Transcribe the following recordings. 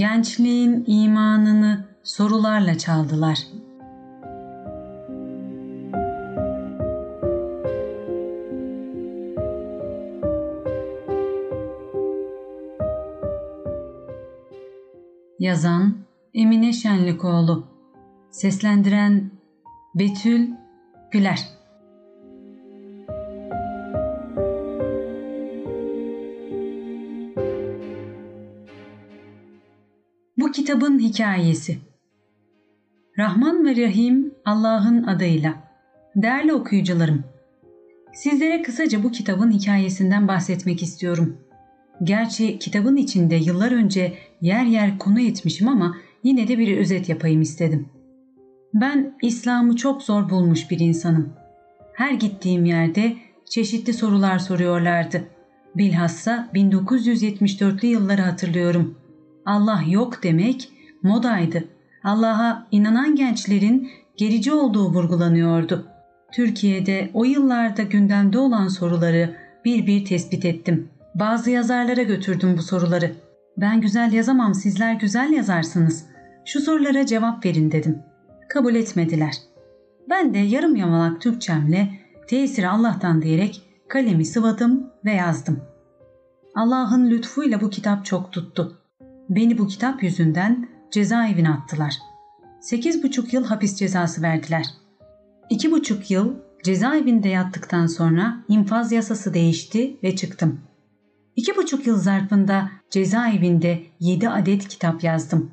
Gençliğin imanını sorularla çaldılar. Yazan Emine Şenlikoğlu Seslendiren Betül Güler kitabın hikayesi Rahman ve Rahim Allah'ın adıyla Değerli okuyucularım, sizlere kısaca bu kitabın hikayesinden bahsetmek istiyorum. Gerçi kitabın içinde yıllar önce yer yer konu etmişim ama yine de bir özet yapayım istedim. Ben İslam'ı çok zor bulmuş bir insanım. Her gittiğim yerde çeşitli sorular soruyorlardı. Bilhassa 1974'lü yılları hatırlıyorum. Allah yok demek modaydı. Allah'a inanan gençlerin gerici olduğu vurgulanıyordu. Türkiye'de o yıllarda gündemde olan soruları bir bir tespit ettim. Bazı yazarlara götürdüm bu soruları. Ben güzel yazamam sizler güzel yazarsınız. Şu sorulara cevap verin dedim. Kabul etmediler. Ben de yarım yamalak Türkçemle tesiri Allah'tan diyerek kalemi sıvadım ve yazdım. Allah'ın lütfuyla bu kitap çok tuttu. Beni bu kitap yüzünden cezaevine attılar. Sekiz buçuk yıl hapis cezası verdiler. İki buçuk yıl cezaevinde yattıktan sonra infaz yasası değişti ve çıktım. İki buçuk yıl zarfında cezaevinde yedi adet kitap yazdım.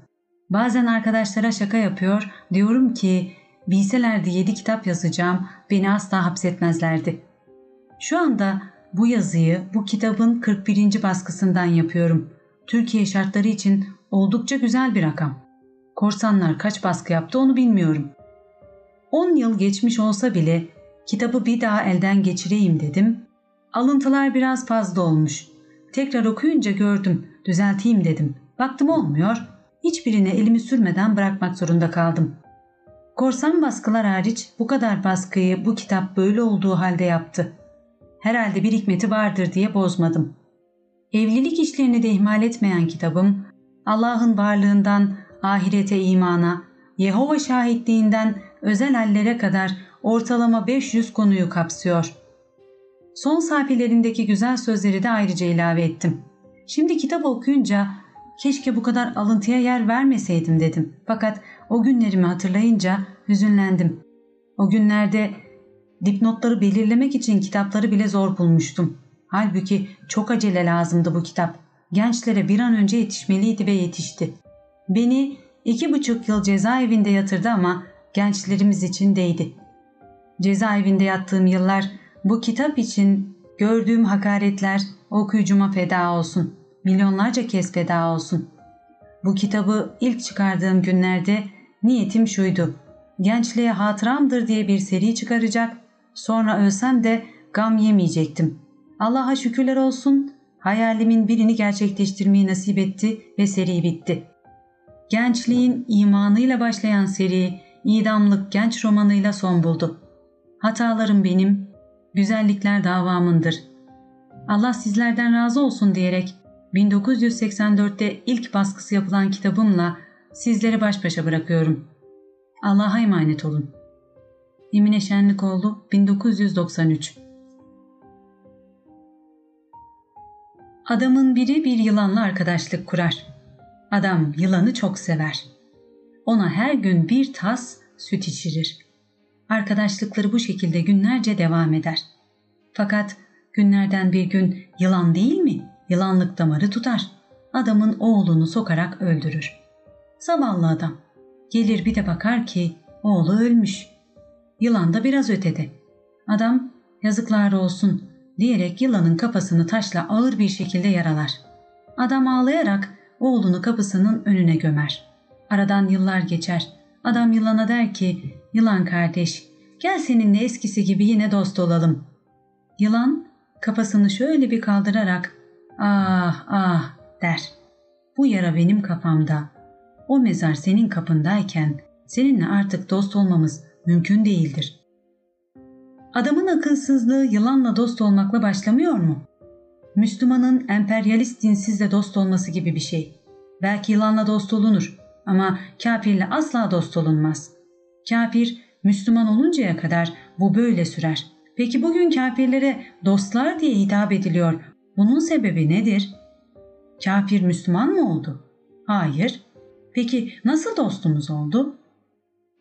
Bazen arkadaşlara şaka yapıyor, diyorum ki bilselerdi yedi kitap yazacağım, beni asla hapsetmezlerdi. Şu anda bu yazıyı bu kitabın 41. baskısından yapıyorum. Türkiye şartları için oldukça güzel bir rakam. Korsanlar kaç baskı yaptı onu bilmiyorum. 10 yıl geçmiş olsa bile kitabı bir daha elden geçireyim dedim. Alıntılar biraz fazla olmuş. Tekrar okuyunca gördüm, düzelteyim dedim. Baktım olmuyor, hiçbirine elimi sürmeden bırakmak zorunda kaldım. Korsan baskılar hariç bu kadar baskıyı bu kitap böyle olduğu halde yaptı. Herhalde bir hikmeti vardır diye bozmadım. Evlilik işlerini de ihmal etmeyen kitabım, Allah'ın varlığından ahirete imana, Yehova şahitliğinden özel hallere kadar ortalama 500 konuyu kapsıyor. Son sayfelerindeki güzel sözleri de ayrıca ilave ettim. Şimdi kitap okuyunca keşke bu kadar alıntıya yer vermeseydim dedim. Fakat o günlerimi hatırlayınca hüzünlendim. O günlerde dipnotları belirlemek için kitapları bile zor bulmuştum. Halbuki çok acele lazımdı bu kitap. Gençlere bir an önce yetişmeliydi ve yetişti. Beni iki buçuk yıl cezaevinde yatırdı ama gençlerimiz için değdi. Cezaevinde yattığım yıllar bu kitap için gördüğüm hakaretler okuyucuma feda olsun. Milyonlarca kez feda olsun. Bu kitabı ilk çıkardığım günlerde niyetim şuydu. Gençliğe hatıramdır diye bir seri çıkaracak, sonra ölsem de gam yemeyecektim. Allah'a şükürler olsun hayalimin birini gerçekleştirmeyi nasip etti ve seri bitti. Gençliğin imanıyla başlayan seri idamlık genç romanıyla son buldu. Hatalarım benim, güzellikler davamındır. Allah sizlerden razı olsun diyerek 1984'te ilk baskısı yapılan kitabımla sizleri baş başa bırakıyorum. Allah'a emanet olun. Emine Şenlikoğlu 1993 Adamın biri bir yılanla arkadaşlık kurar. Adam yılanı çok sever. Ona her gün bir tas süt içirir. Arkadaşlıkları bu şekilde günlerce devam eder. Fakat günlerden bir gün yılan değil mi? Yılanlık damarı tutar. Adamın oğlunu sokarak öldürür. Zavallı adam. Gelir bir de bakar ki oğlu ölmüş. Yılan da biraz ötede. Adam yazıklar olsun diyerek yılanın kafasını taşla ağır bir şekilde yaralar. Adam ağlayarak oğlunu kapısının önüne gömer. Aradan yıllar geçer. Adam yılana der ki, yılan kardeş gel seninle eskisi gibi yine dost olalım. Yılan kafasını şöyle bir kaldırarak ah ah der. Bu yara benim kafamda. O mezar senin kapındayken seninle artık dost olmamız mümkün değildir. Adamın akılsızlığı yılanla dost olmakla başlamıyor mu? Müslümanın emperyalist dinsizle dost olması gibi bir şey. Belki yılanla dost olunur ama kafirle asla dost olunmaz. Kafir Müslüman oluncaya kadar bu böyle sürer. Peki bugün kafirlere dostlar diye hitap ediliyor. Bunun sebebi nedir? Kafir Müslüman mı oldu? Hayır. Peki nasıl dostumuz oldu?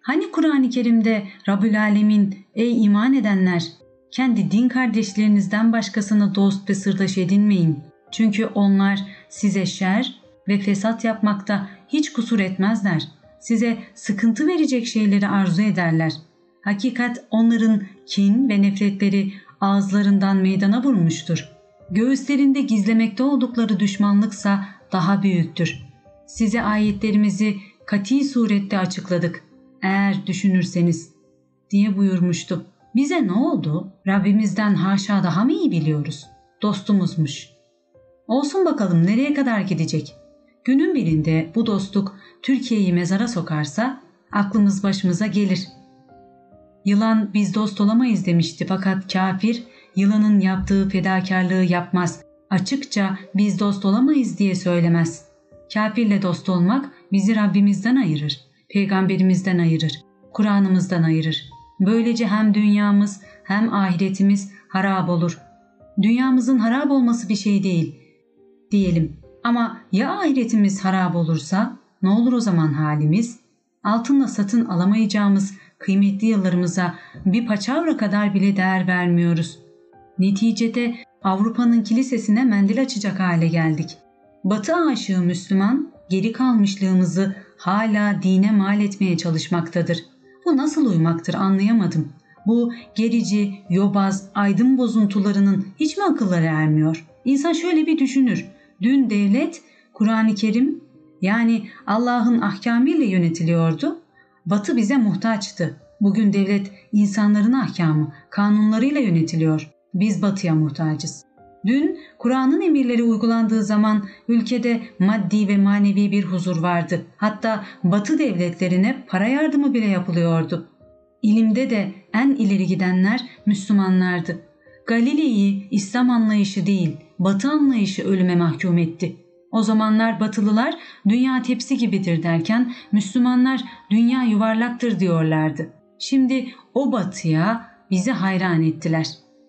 Hani Kur'an-ı Kerim'de Rabbül Alemin ey iman edenler kendi din kardeşlerinizden başkasını dost ve sırdaş edinmeyin. Çünkü onlar size şer ve fesat yapmakta hiç kusur etmezler. Size sıkıntı verecek şeyleri arzu ederler. Hakikat onların kin ve nefretleri ağızlarından meydana vurmuştur. Göğüslerinde gizlemekte oldukları düşmanlıksa daha büyüktür. Size ayetlerimizi kati surette açıkladık. Eğer düşünürseniz diye buyurmuştu. Bize ne oldu? Rabbimizden haşa daha mı iyi biliyoruz? Dostumuzmuş. Olsun bakalım nereye kadar gidecek? Günün birinde bu dostluk Türkiye'yi mezara sokarsa aklımız başımıza gelir. Yılan biz dost olamayız demişti fakat kafir yılanın yaptığı fedakarlığı yapmaz. Açıkça biz dost olamayız diye söylemez. Kafirle dost olmak bizi Rabbimizden ayırır, peygamberimizden ayırır, Kur'an'ımızdan ayırır. Böylece hem dünyamız hem ahiretimiz harap olur. Dünyamızın harap olması bir şey değil. Diyelim ama ya ahiretimiz harap olursa ne olur o zaman halimiz? Altınla satın alamayacağımız kıymetli yıllarımıza bir paçavra kadar bile değer vermiyoruz. Neticede Avrupa'nın kilisesine mendil açacak hale geldik. Batı aşığı Müslüman geri kalmışlığımızı hala dine mal etmeye çalışmaktadır. Bu nasıl uymaktır anlayamadım. Bu gerici, yobaz, aydın bozuntularının hiç mi akılları ermiyor? İnsan şöyle bir düşünür. Dün devlet Kur'an-ı Kerim yani Allah'ın ahkamıyla yönetiliyordu. Batı bize muhtaçtı. Bugün devlet insanların ahkamı, kanunlarıyla yönetiliyor. Biz batıya muhtacız. Dün Kur'an'ın emirleri uygulandığı zaman ülkede maddi ve manevi bir huzur vardı. Hatta batı devletlerine para yardımı bile yapılıyordu. İlimde de en ileri gidenler Müslümanlardı. Galile'yi İslam anlayışı değil, batı anlayışı ölüme mahkum etti. O zamanlar batılılar dünya tepsi gibidir derken Müslümanlar dünya yuvarlaktır diyorlardı. Şimdi o batıya bizi hayran ettiler.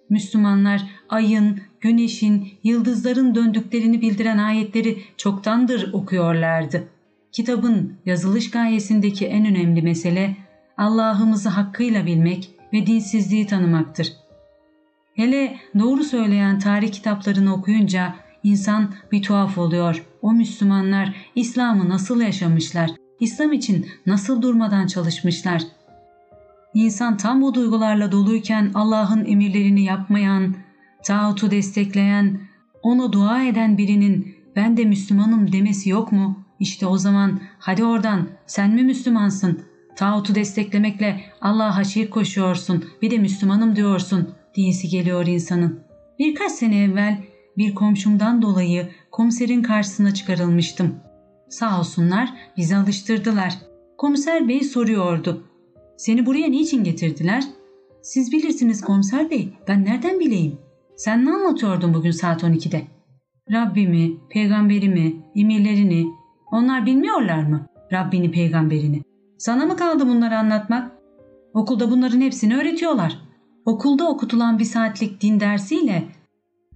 Müslümanlar ayın, güneşin, yıldızların döndüklerini bildiren ayetleri çoktandır okuyorlardı. Kitabın yazılış gayesindeki en önemli mesele Allah'ımızı hakkıyla bilmek ve dinsizliği tanımaktır. Hele doğru söyleyen tarih kitaplarını okuyunca insan bir tuhaf oluyor. O Müslümanlar İslam'ı nasıl yaşamışlar? İslam için nasıl durmadan çalışmışlar? İnsan tam bu duygularla doluyken Allah'ın emirlerini yapmayan, tağutu destekleyen, ona dua eden birinin ben de Müslümanım demesi yok mu? İşte o zaman hadi oradan sen mi Müslümansın? Tağutu desteklemekle Allah'a şirk koşuyorsun bir de Müslümanım diyorsun diyesi geliyor insanın. Birkaç sene evvel bir komşumdan dolayı komiserin karşısına çıkarılmıştım. Sağ olsunlar bizi alıştırdılar. Komiser bey soruyordu. Seni buraya niçin getirdiler? Siz bilirsiniz komiser bey ben nereden bileyim? Sen ne anlatıyordun bugün saat 12'de? Rabbimi, peygamberimi, emirlerini. Onlar bilmiyorlar mı? Rabbini, peygamberini. Sana mı kaldı bunları anlatmak? Okulda bunların hepsini öğretiyorlar. Okulda okutulan bir saatlik din dersiyle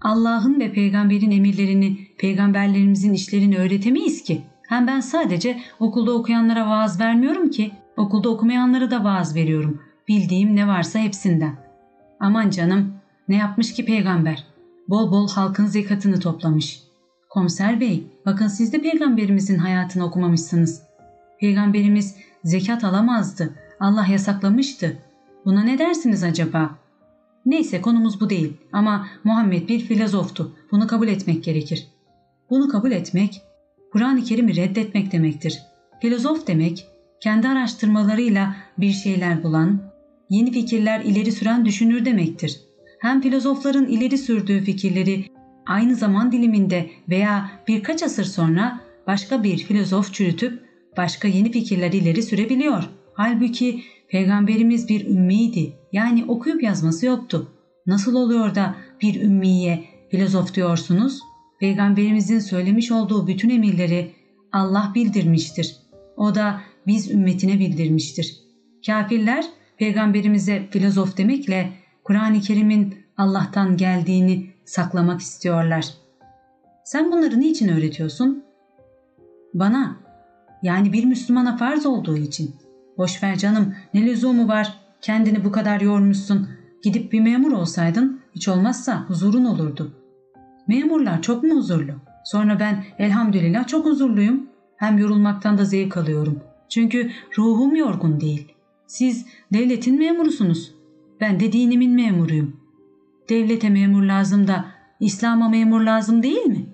Allah'ın ve peygamberin emirlerini, peygamberlerimizin işlerini öğretemeyiz ki. Hem ben sadece okulda okuyanlara vaaz vermiyorum ki, okulda okumayanlara da vaaz veriyorum. Bildiğim ne varsa hepsinden. Aman canım, ne yapmış ki peygamber? Bol bol halkın zekatını toplamış. Komiser bey, bakın siz de peygamberimizin hayatını okumamışsınız. Peygamberimiz zekat alamazdı. Allah yasaklamıştı. Buna ne dersiniz acaba? Neyse konumuz bu değil ama Muhammed bir filozoftu. Bunu kabul etmek gerekir. Bunu kabul etmek, Kur'an-ı Kerim'i reddetmek demektir. Filozof demek, kendi araştırmalarıyla bir şeyler bulan, yeni fikirler ileri süren düşünür demektir. Hem filozofların ileri sürdüğü fikirleri aynı zaman diliminde veya birkaç asır sonra başka bir filozof çürütüp başka yeni fikirler ileri sürebiliyor. Halbuki peygamberimiz bir ümmiydi. Yani okuyup yazması yoktu. Nasıl oluyor da bir ümmiye filozof diyorsunuz? Peygamberimizin söylemiş olduğu bütün emirleri Allah bildirmiştir. O da biz ümmetine bildirmiştir. Kafirler peygamberimize filozof demekle Kur'an-ı Kerim'in Allah'tan geldiğini saklamak istiyorlar. Sen bunları niçin öğretiyorsun? Bana, yani bir Müslümana farz olduğu için. Boş ver canım, ne lüzumu var? Kendini bu kadar yormuşsun. Gidip bir memur olsaydın hiç olmazsa huzurun olurdu. Memurlar çok mu huzurlu? Sonra ben elhamdülillah çok huzurluyum. Hem yorulmaktan da zevk alıyorum. Çünkü ruhum yorgun değil. Siz devletin memurusunuz. Ben de dinimin memuruyum. Devlete memur lazım da İslam'a memur lazım değil mi?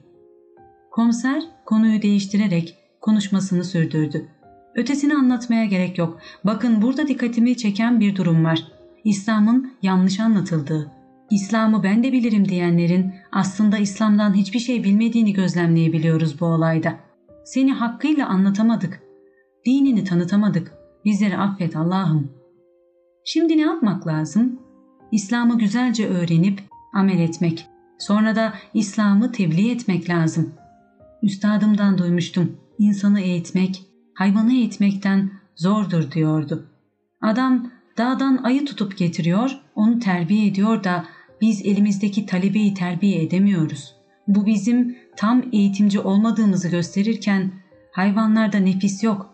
Komiser konuyu değiştirerek konuşmasını sürdürdü. Ötesini anlatmaya gerek yok. Bakın burada dikkatimi çeken bir durum var. İslam'ın yanlış anlatıldığı. İslam'ı ben de bilirim diyenlerin aslında İslam'dan hiçbir şey bilmediğini gözlemleyebiliyoruz bu olayda. Seni hakkıyla anlatamadık. Dinini tanıtamadık. Bizleri affet Allah'ım. Şimdi ne yapmak lazım? İslam'ı güzelce öğrenip amel etmek. Sonra da İslam'ı tebliğ etmek lazım. Üstadımdan duymuştum. İnsanı eğitmek, hayvanı eğitmekten zordur diyordu. Adam dağdan ayı tutup getiriyor, onu terbiye ediyor da biz elimizdeki talebeyi terbiye edemiyoruz. Bu bizim tam eğitimci olmadığımızı gösterirken hayvanlarda nefis yok.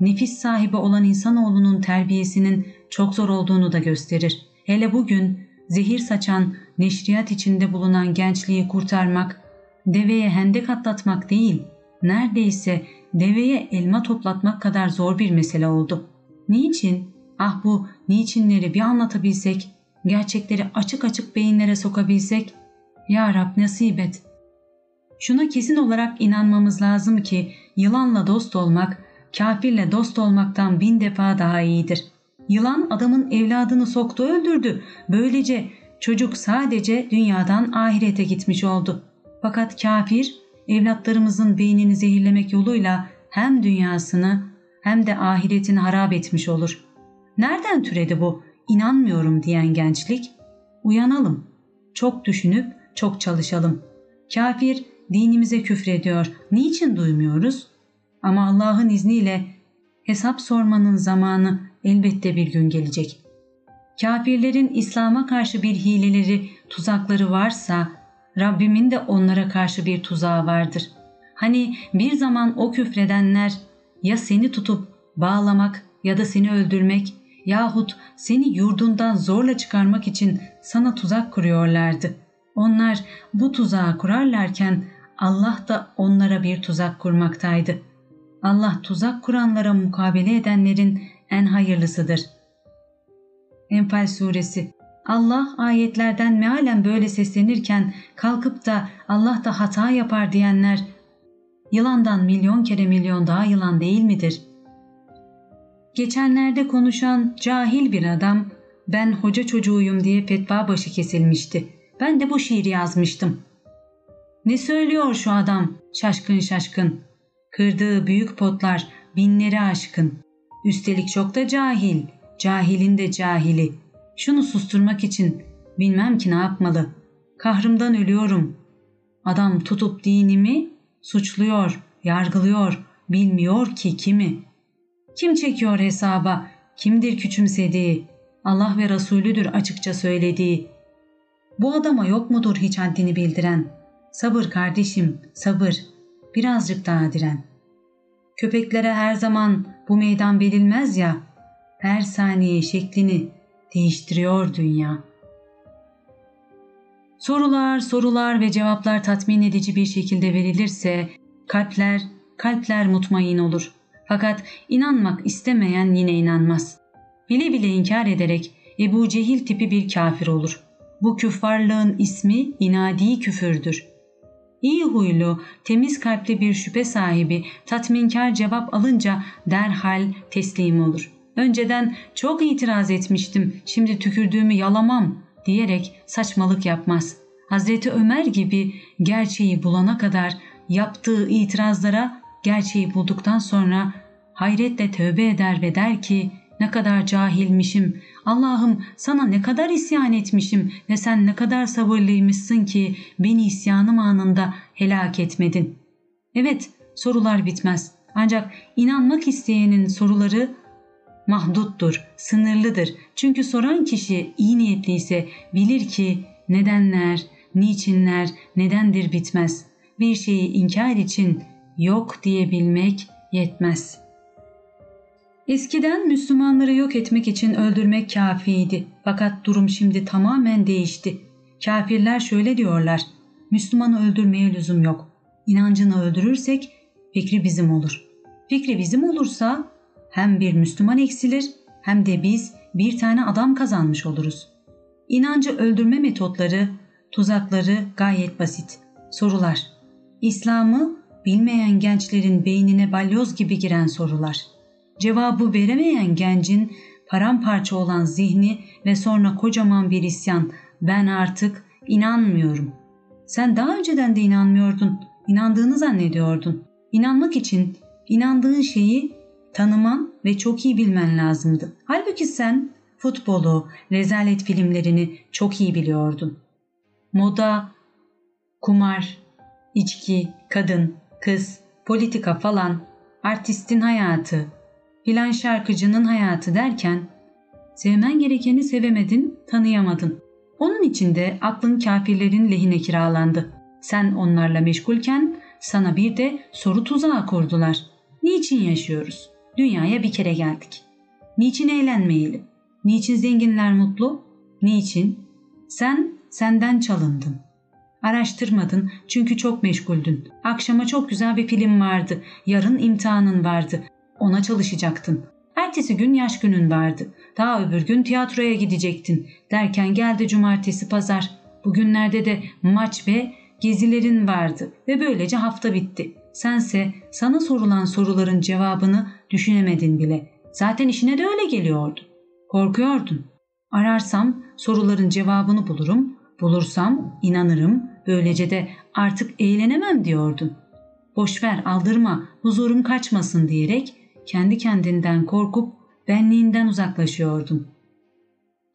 Nefis sahibi olan insanoğlunun terbiyesinin çok zor olduğunu da gösterir. Hele bugün zehir saçan, neşriyat içinde bulunan gençliği kurtarmak, deveye hendek atlatmak değil, neredeyse deveye elma toplatmak kadar zor bir mesele oldu. Niçin? Ah bu niçinleri bir anlatabilsek, gerçekleri açık açık beyinlere sokabilsek, Ya Rab nasip et. Şuna kesin olarak inanmamız lazım ki yılanla dost olmak, kafirle dost olmaktan bin defa daha iyidir. Yılan adamın evladını soktu öldürdü. Böylece çocuk sadece dünyadan ahirete gitmiş oldu. Fakat kafir evlatlarımızın beynini zehirlemek yoluyla hem dünyasını hem de ahiretini harap etmiş olur. Nereden türedi bu inanmıyorum diyen gençlik? Uyanalım. Çok düşünüp çok çalışalım. Kafir dinimize küfrediyor. Niçin duymuyoruz? Ama Allah'ın izniyle hesap sormanın zamanı elbette bir gün gelecek. Kafirlerin İslam'a karşı bir hileleri, tuzakları varsa Rabbimin de onlara karşı bir tuzağı vardır. Hani bir zaman o küfredenler ya seni tutup bağlamak ya da seni öldürmek yahut seni yurdundan zorla çıkarmak için sana tuzak kuruyorlardı. Onlar bu tuzağı kurarlarken Allah da onlara bir tuzak kurmaktaydı. Allah tuzak kuranlara mukabele edenlerin en hayırlısıdır. Enfal Suresi Allah ayetlerden mealen böyle seslenirken kalkıp da Allah da hata yapar diyenler yılandan milyon kere milyon daha yılan değil midir? Geçenlerde konuşan cahil bir adam ben hoca çocuğuyum diye fetva başı kesilmişti. Ben de bu şiiri yazmıştım. Ne söylüyor şu adam şaşkın şaşkın. Kırdığı büyük potlar binleri aşkın. Üstelik çok da cahil. Cahilin de cahili. Şunu susturmak için bilmem ki ne yapmalı. Kahrımdan ölüyorum. Adam tutup dinimi suçluyor, yargılıyor, bilmiyor ki kimi. Kim çekiyor hesaba, kimdir küçümsediği, Allah ve Resulüdür açıkça söylediği. Bu adama yok mudur hiç haddini bildiren? Sabır kardeşim, sabır. Birazcık daha diren. Köpeklere her zaman bu meydan verilmez ya, her saniye şeklini değiştiriyor dünya. Sorular, sorular ve cevaplar tatmin edici bir şekilde verilirse kalpler, kalpler mutmain olur. Fakat inanmak istemeyen yine inanmaz. Bile bile inkar ederek Ebu Cehil tipi bir kafir olur. Bu küffarlığın ismi inadi küfürdür. İyi huylu, temiz kalpli bir şüphe sahibi tatminkar cevap alınca derhal teslim olur. Önceden çok itiraz etmiştim, şimdi tükürdüğümü yalamam diyerek saçmalık yapmaz. Hazreti Ömer gibi gerçeği bulana kadar yaptığı itirazlara gerçeği bulduktan sonra hayretle tövbe eder ve der ki ne kadar cahilmişim, Allah'ım sana ne kadar isyan etmişim ve sen ne kadar sabırlıymışsın ki beni isyanım anında helak etmedin. Evet sorular bitmez. Ancak inanmak isteyenin soruları mahduttur, sınırlıdır. Çünkü soran kişi iyi niyetliyse bilir ki nedenler, niçinler, nedendir bitmez. Bir şeyi inkar için yok diyebilmek yetmez. Eskiden Müslümanları yok etmek için öldürmek kafiydi. Fakat durum şimdi tamamen değişti. Kafirler şöyle diyorlar. Müslümanı öldürmeye lüzum yok. İnancını öldürürsek fikri bizim olur. Fikri bizim olursa hem bir Müslüman eksilir hem de biz bir tane adam kazanmış oluruz. İnancı öldürme metotları, tuzakları gayet basit. Sorular. İslam'ı bilmeyen gençlerin beynine balyoz gibi giren sorular. Cevabı veremeyen gencin paramparça olan zihni ve sonra kocaman bir isyan. Ben artık inanmıyorum. Sen daha önceden de inanmıyordun. İnandığını zannediyordun. İnanmak için inandığın şeyi tanıman ve çok iyi bilmen lazımdı. Halbuki sen futbolu, rezalet filmlerini çok iyi biliyordun. Moda, kumar, içki, kadın, kız, politika falan, artistin hayatı, filan şarkıcının hayatı derken sevmen gerekeni sevemedin, tanıyamadın. Onun içinde aklın kafirlerin lehine kiralandı. Sen onlarla meşgulken sana bir de soru tuzağı kurdular. Niçin yaşıyoruz? Dünyaya bir kere geldik. Niçin eğlenmeyelim? Niçin zenginler mutlu? Niçin? Sen senden çalındın. Araştırmadın çünkü çok meşguldün. Akşama çok güzel bir film vardı. Yarın imtihanın vardı. Ona çalışacaktın. Ertesi gün yaş günün vardı. Daha öbür gün tiyatroya gidecektin. Derken geldi cumartesi pazar. Bugünlerde de maç ve gezilerin vardı ve böylece hafta bitti. Sense sana sorulan soruların cevabını düşünemedin bile. Zaten işine de öyle geliyordu. Korkuyordun. Ararsam soruların cevabını bulurum, bulursam inanırım, böylece de artık eğlenemem diyordun. Boşver aldırma, huzurum kaçmasın diyerek kendi kendinden korkup benliğinden uzaklaşıyordun.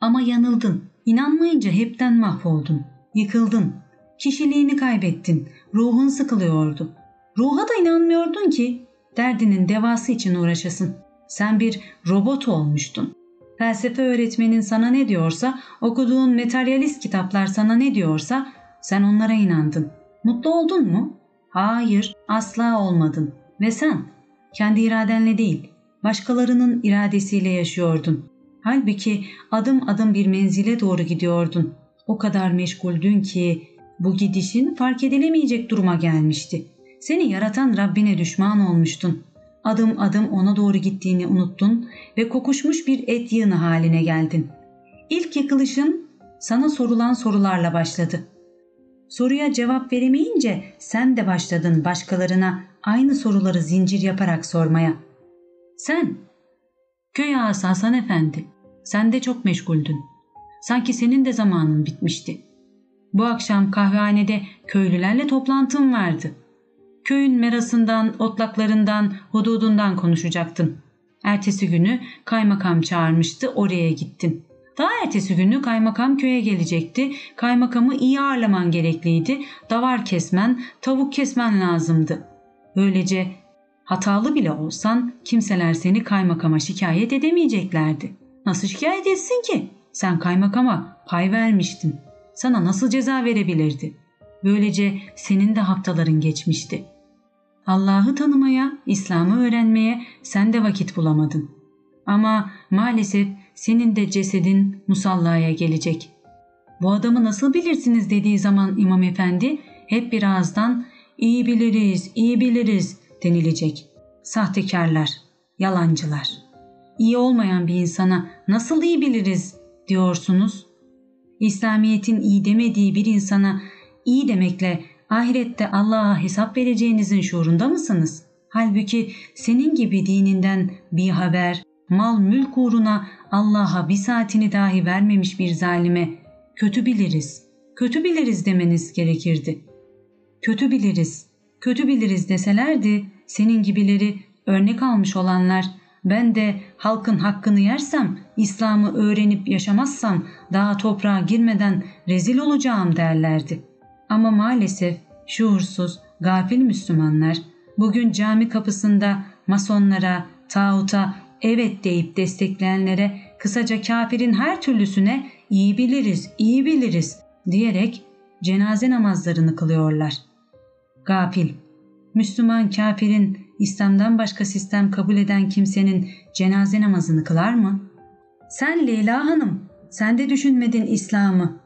Ama yanıldın. İnanmayınca hepten mahvoldun. Yıkıldın. Kişiliğini kaybettin. Ruhun sıkılıyordu. Ruha da inanmıyordun ki derdinin devası için uğraşasın. Sen bir robot olmuştun. Felsefe öğretmenin sana ne diyorsa, okuduğun materyalist kitaplar sana ne diyorsa sen onlara inandın. Mutlu oldun mu? Hayır, asla olmadın. Ve sen kendi iradenle değil, başkalarının iradesiyle yaşıyordun. Halbuki adım adım bir menzile doğru gidiyordun. O kadar meşguldün ki bu gidişin fark edilemeyecek duruma gelmişti. Seni yaratan Rabbine düşman olmuştun. Adım adım ona doğru gittiğini unuttun ve kokuşmuş bir et yığını haline geldin. İlk yıkılışın sana sorulan sorularla başladı. Soruya cevap veremeyince sen de başladın başkalarına aynı soruları zincir yaparak sormaya. Sen, köy ağası Hasan Efendi, sen de çok meşguldün. Sanki senin de zamanın bitmişti. Bu akşam kahvehanede köylülerle toplantım vardı. Köyün merasından, otlaklarından, hududundan konuşacaktın. Ertesi günü kaymakam çağırmıştı, oraya gittin. Daha ertesi günü kaymakam köye gelecekti. Kaymakamı iyi ağırlaman gerekliydi. Davar kesmen, tavuk kesmen lazımdı. Böylece hatalı bile olsan kimseler seni kaymakama şikayet edemeyeceklerdi. Nasıl şikayet etsin ki? Sen kaymakama pay vermiştin. Sana nasıl ceza verebilirdi? Böylece senin de haftaların geçmişti. Allah'ı tanımaya, İslam'ı öğrenmeye sen de vakit bulamadın. Ama maalesef senin de cesedin musallaya gelecek. Bu adamı nasıl bilirsiniz dediği zaman İmam Efendi hep bir ağızdan iyi biliriz, iyi biliriz denilecek. Sahtekarlar, yalancılar. İyi olmayan bir insana nasıl iyi biliriz diyorsunuz? İslamiyet'in iyi demediği bir insana iyi demekle ahirette Allah'a hesap vereceğinizin şuurunda mısınız? Halbuki senin gibi dininden bir haber, mal mülk uğruna Allah'a bir saatini dahi vermemiş bir zalime kötü biliriz, kötü biliriz demeniz gerekirdi. Kötü biliriz, kötü biliriz deselerdi senin gibileri örnek almış olanlar ben de halkın hakkını yersem, İslam'ı öğrenip yaşamazsam daha toprağa girmeden rezil olacağım derlerdi. Ama maalesef şuursuz, gafil Müslümanlar Bugün cami kapısında masonlara, tağuta evet deyip destekleyenlere kısaca kafirin her türlüsüne iyi biliriz, iyi biliriz diyerek cenaze namazlarını kılıyorlar. Gafil, Müslüman kafirin İslam'dan başka sistem kabul eden kimsenin cenaze namazını kılar mı? Sen Leyla Hanım, sen de düşünmedin İslam'ı.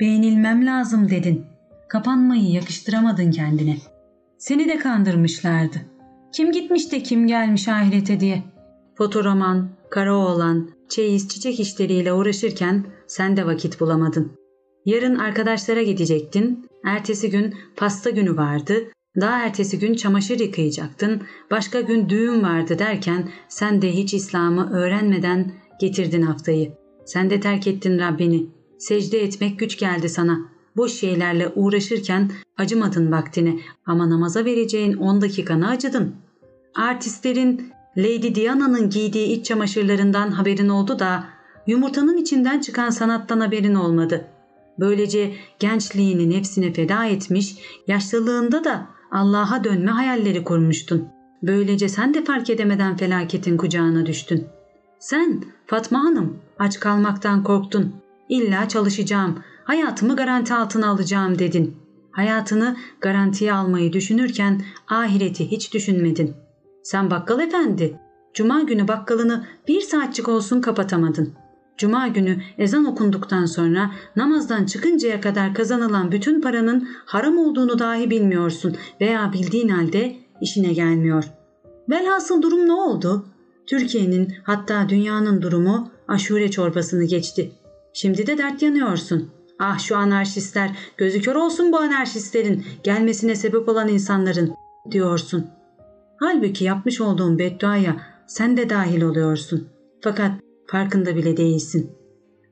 Beğenilmem lazım dedin. Kapanmayı yakıştıramadın kendine. Seni de kandırmışlardı. Kim gitmiş de kim gelmiş ahirete diye. Fotoroman, Karaoğlan, çeyiz çiçek işleriyle uğraşırken sen de vakit bulamadın. Yarın arkadaşlara gidecektin, ertesi gün pasta günü vardı, daha ertesi gün çamaşır yıkayacaktın, başka gün düğün vardı derken sen de hiç İslam'ı öğrenmeden getirdin haftayı. Sen de terk ettin Rabbini. Secde etmek güç geldi sana. Boş şeylerle uğraşırken acımadın vaktine ama namaza vereceğin 10 dakikanı acıdın. Artistlerin Lady Diana'nın giydiği iç çamaşırlarından haberin oldu da yumurtanın içinden çıkan sanattan haberin olmadı. Böylece gençliğinin hepsine feda etmiş, yaşlılığında da Allah'a dönme hayalleri kurmuştun. Böylece sen de fark edemeden felaketin kucağına düştün. Sen Fatma Hanım aç kalmaktan korktun. İlla çalışacağım, hayatımı garanti altına alacağım dedin. Hayatını garantiye almayı düşünürken ahireti hiç düşünmedin. Sen bakkal efendi, cuma günü bakkalını bir saatçik olsun kapatamadın. Cuma günü ezan okunduktan sonra namazdan çıkıncaya kadar kazanılan bütün paranın haram olduğunu dahi bilmiyorsun veya bildiğin halde işine gelmiyor. Velhasıl durum ne oldu? Türkiye'nin hatta dünyanın durumu aşure çorbasını geçti. Şimdi de dert yanıyorsun. Ah şu anarşistler, gözü kör olsun bu anarşistlerin, gelmesine sebep olan insanların diyorsun. Halbuki yapmış olduğun bedduaya sen de dahil oluyorsun. Fakat farkında bile değilsin.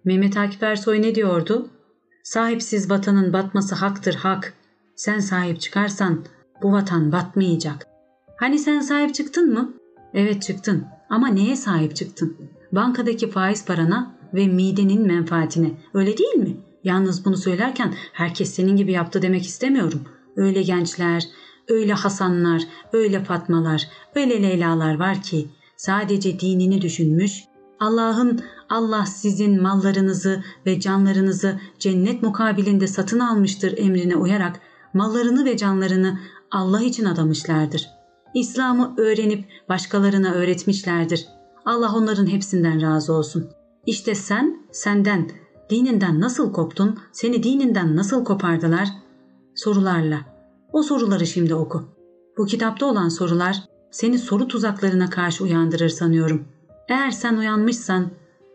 Mehmet Akif Ersoy ne diyordu? Sahipsiz vatanın batması haktır hak. Sen sahip çıkarsan bu vatan batmayacak. Hani sen sahip çıktın mı? Evet çıktın ama neye sahip çıktın? Bankadaki faiz parana ve midenin menfaatine. Öyle değil mi? Yalnız bunu söylerken herkes senin gibi yaptı demek istemiyorum. Öyle gençler, öyle Hasanlar, öyle Fatmalar, öyle Leylalar var ki sadece dinini düşünmüş, Allah'ın Allah sizin mallarınızı ve canlarınızı cennet mukabilinde satın almıştır emrine uyarak mallarını ve canlarını Allah için adamışlardır. İslam'ı öğrenip başkalarına öğretmişlerdir. Allah onların hepsinden razı olsun. İşte sen senden, dininden nasıl koptun, seni dininden nasıl kopardılar? Sorularla. O soruları şimdi oku. Bu kitapta olan sorular seni soru tuzaklarına karşı uyandırır sanıyorum. Eğer sen uyanmışsan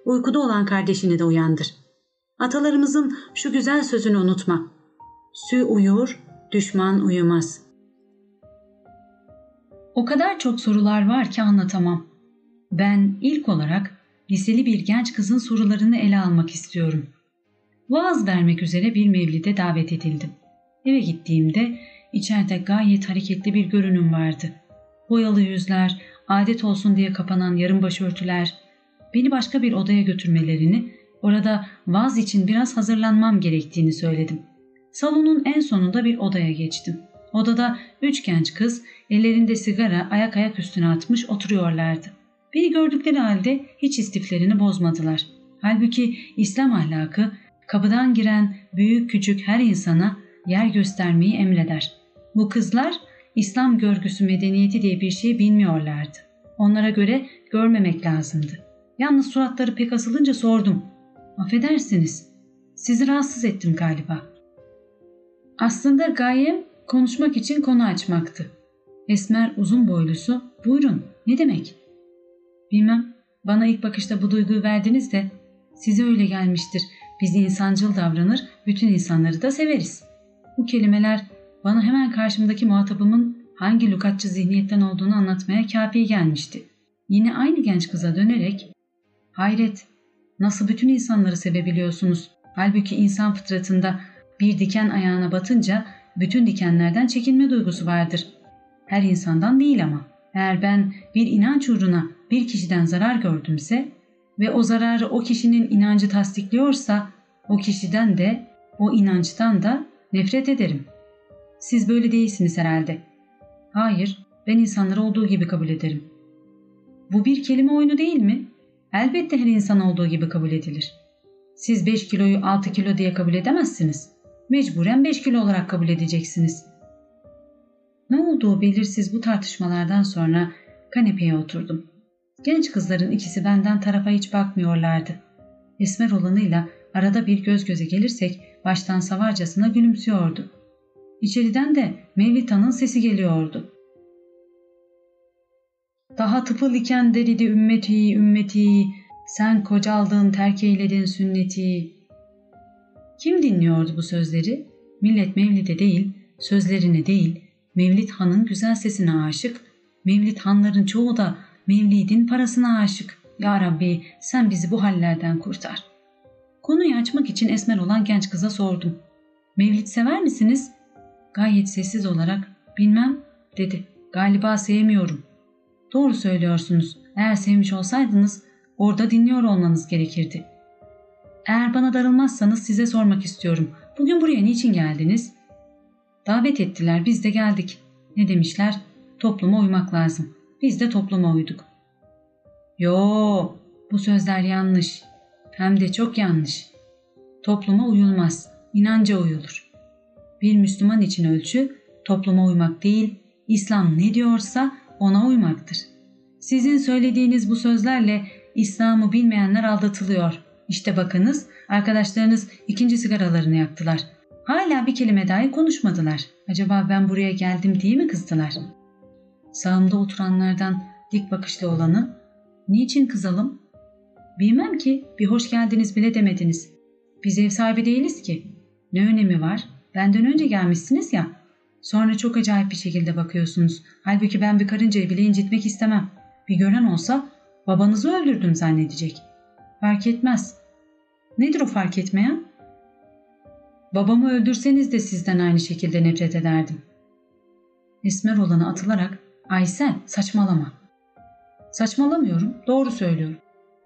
uykuda olan kardeşini de uyandır. Atalarımızın şu güzel sözünü unutma. Sü uyur, düşman uyumaz. O kadar çok sorular var ki anlatamam. Ben ilk olarak liseli bir genç kızın sorularını ele almak istiyorum. Vaaz vermek üzere bir mevlide davet edildim. Eve gittiğimde içeride gayet hareketli bir görünüm vardı. Boyalı yüzler, adet olsun diye kapanan yarım başörtüler, beni başka bir odaya götürmelerini, orada vaaz için biraz hazırlanmam gerektiğini söyledim. Salonun en sonunda bir odaya geçtim. Odada üç genç kız ellerinde sigara ayak ayak üstüne atmış oturuyorlardı. Beni gördükleri halde hiç istiflerini bozmadılar. Halbuki İslam ahlakı kapıdan giren büyük küçük her insana yer göstermeyi emreder. Bu kızlar İslam görgüsü medeniyeti diye bir şey bilmiyorlardı. Onlara göre görmemek lazımdı. Yalnız suratları pek asılınca sordum. Affedersiniz, sizi rahatsız ettim galiba. Aslında gayem konuşmak için konu açmaktı. Esmer uzun boylusu, buyurun ne demek? Bilmem, bana ilk bakışta bu duyguyu verdiniz de size öyle gelmiştir. Biz insancıl davranır, bütün insanları da severiz. Bu kelimeler bana hemen karşımdaki muhatabımın hangi lukatçı zihniyetten olduğunu anlatmaya kafi gelmişti. Yine aynı genç kıza dönerek ''Hayret, nasıl bütün insanları sevebiliyorsunuz? Halbuki insan fıtratında bir diken ayağına batınca bütün dikenlerden çekinme duygusu vardır. Her insandan değil ama. Eğer ben bir inanç uğruna bir kişiden zarar gördümse ve o zararı o kişinin inancı tasdikliyorsa o kişiden de o inançtan da nefret ederim. Siz böyle değilsiniz herhalde. Hayır, Ben insanları olduğu gibi kabul ederim. Bu bir kelime oyunu değil mi? Elbette her insan olduğu gibi kabul edilir. Siz 5 kiloyu 6 kilo diye kabul edemezsiniz. Mecburen 5 kilo olarak kabul edeceksiniz. Ne olduğu belirsiz bu tartışmalardan sonra kanepeye oturdum. Genç kızların ikisi benden tarafa hiç bakmıyorlardı. Esmer olanıyla arada bir göz göze gelirsek baştan savarcasına gülümsüyordu. İçeriden de Mevlita'nın sesi geliyordu. Daha tıfıl iken deridi ümmeti ümmeti, sen kocaldın terk eyledin sünneti. Kim dinliyordu bu sözleri? Millet Mevlid'e değil, sözlerine değil, Mevlid Han'ın güzel sesine aşık, Mevlid Hanların çoğu da Mevlid'in parasına aşık. Ya Rabbi sen bizi bu hallerden kurtar. Konuyu açmak için esmer olan genç kıza sordum. Mevlid sever misiniz? Gayet sessiz olarak bilmem dedi. Galiba sevmiyorum. Doğru söylüyorsunuz. Eğer sevmiş olsaydınız orada dinliyor olmanız gerekirdi. Eğer bana darılmazsanız size sormak istiyorum. Bugün buraya niçin geldiniz? Davet ettiler biz de geldik. Ne demişler? Topluma uymak lazım. Biz de topluma uyduk. Yo, bu sözler yanlış. Hem de çok yanlış. Topluma uyulmaz, inanca uyulur. Bir Müslüman için ölçü topluma uymak değil, İslam ne diyorsa ona uymaktır. Sizin söylediğiniz bu sözlerle İslam'ı bilmeyenler aldatılıyor. İşte bakınız arkadaşlarınız ikinci sigaralarını yaktılar. Hala bir kelime dahi konuşmadılar. Acaba ben buraya geldim diye mi kızdılar? Sağımda oturanlardan dik bakışlı olanı niçin kızalım? Bilmem ki bir hoş geldiniz bile demediniz. Biz ev sahibi değiliz ki. Ne önemi var? Benden önce gelmişsiniz ya. Sonra çok acayip bir şekilde bakıyorsunuz. Halbuki ben bir karıncayı bile incitmek istemem. Bir gören olsa babanızı öldürdüm zannedecek. Fark etmez. Nedir o fark etmeyen? Babamı öldürseniz de sizden aynı şekilde nefret ederdim. Esmer olanı atılarak Aysel saçmalama. Saçmalamıyorum, doğru söylüyorum.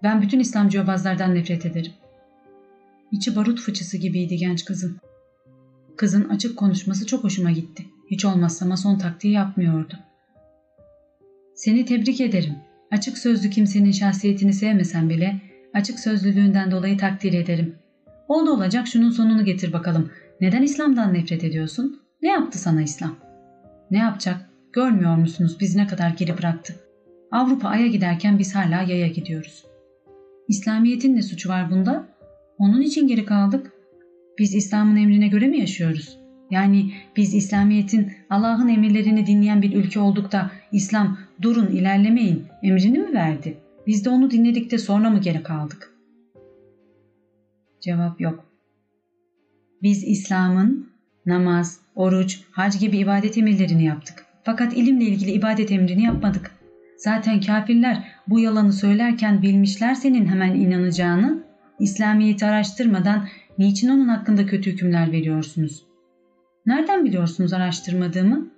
Ben bütün İslamcı yobazlardan nefret ederim. İçi barut fıçısı gibiydi genç kızın. Kızın açık konuşması çok hoşuma gitti. Hiç olmazsa mason taktiği yapmıyordu. Seni tebrik ederim. Açık sözlü kimsenin şahsiyetini sevmesen bile açık sözlülüğünden dolayı takdir ederim. Oldu olacak şunun sonunu getir bakalım. Neden İslam'dan nefret ediyorsun? Ne yaptı sana İslam? Ne yapacak? Görmüyor musunuz biz ne kadar geri bıraktı? Avrupa Ay'a giderken biz hala Ya'ya gidiyoruz. İslamiyet'in ne suçu var bunda? Onun için geri kaldık. Biz İslam'ın emrine göre mi yaşıyoruz? Yani biz İslamiyet'in Allah'ın emirlerini dinleyen bir ülke olduk da İslam durun ilerlemeyin emrini mi verdi? Biz de onu dinledik de sonra mı geri kaldık? Cevap yok. Biz İslam'ın namaz, oruç, hac gibi ibadet emirlerini yaptık. Fakat ilimle ilgili ibadet emrini yapmadık. Zaten kafirler bu yalanı söylerken bilmişler senin hemen inanacağını. İslamiyet'i araştırmadan niçin onun hakkında kötü hükümler veriyorsunuz? Nereden biliyorsunuz araştırmadığımı?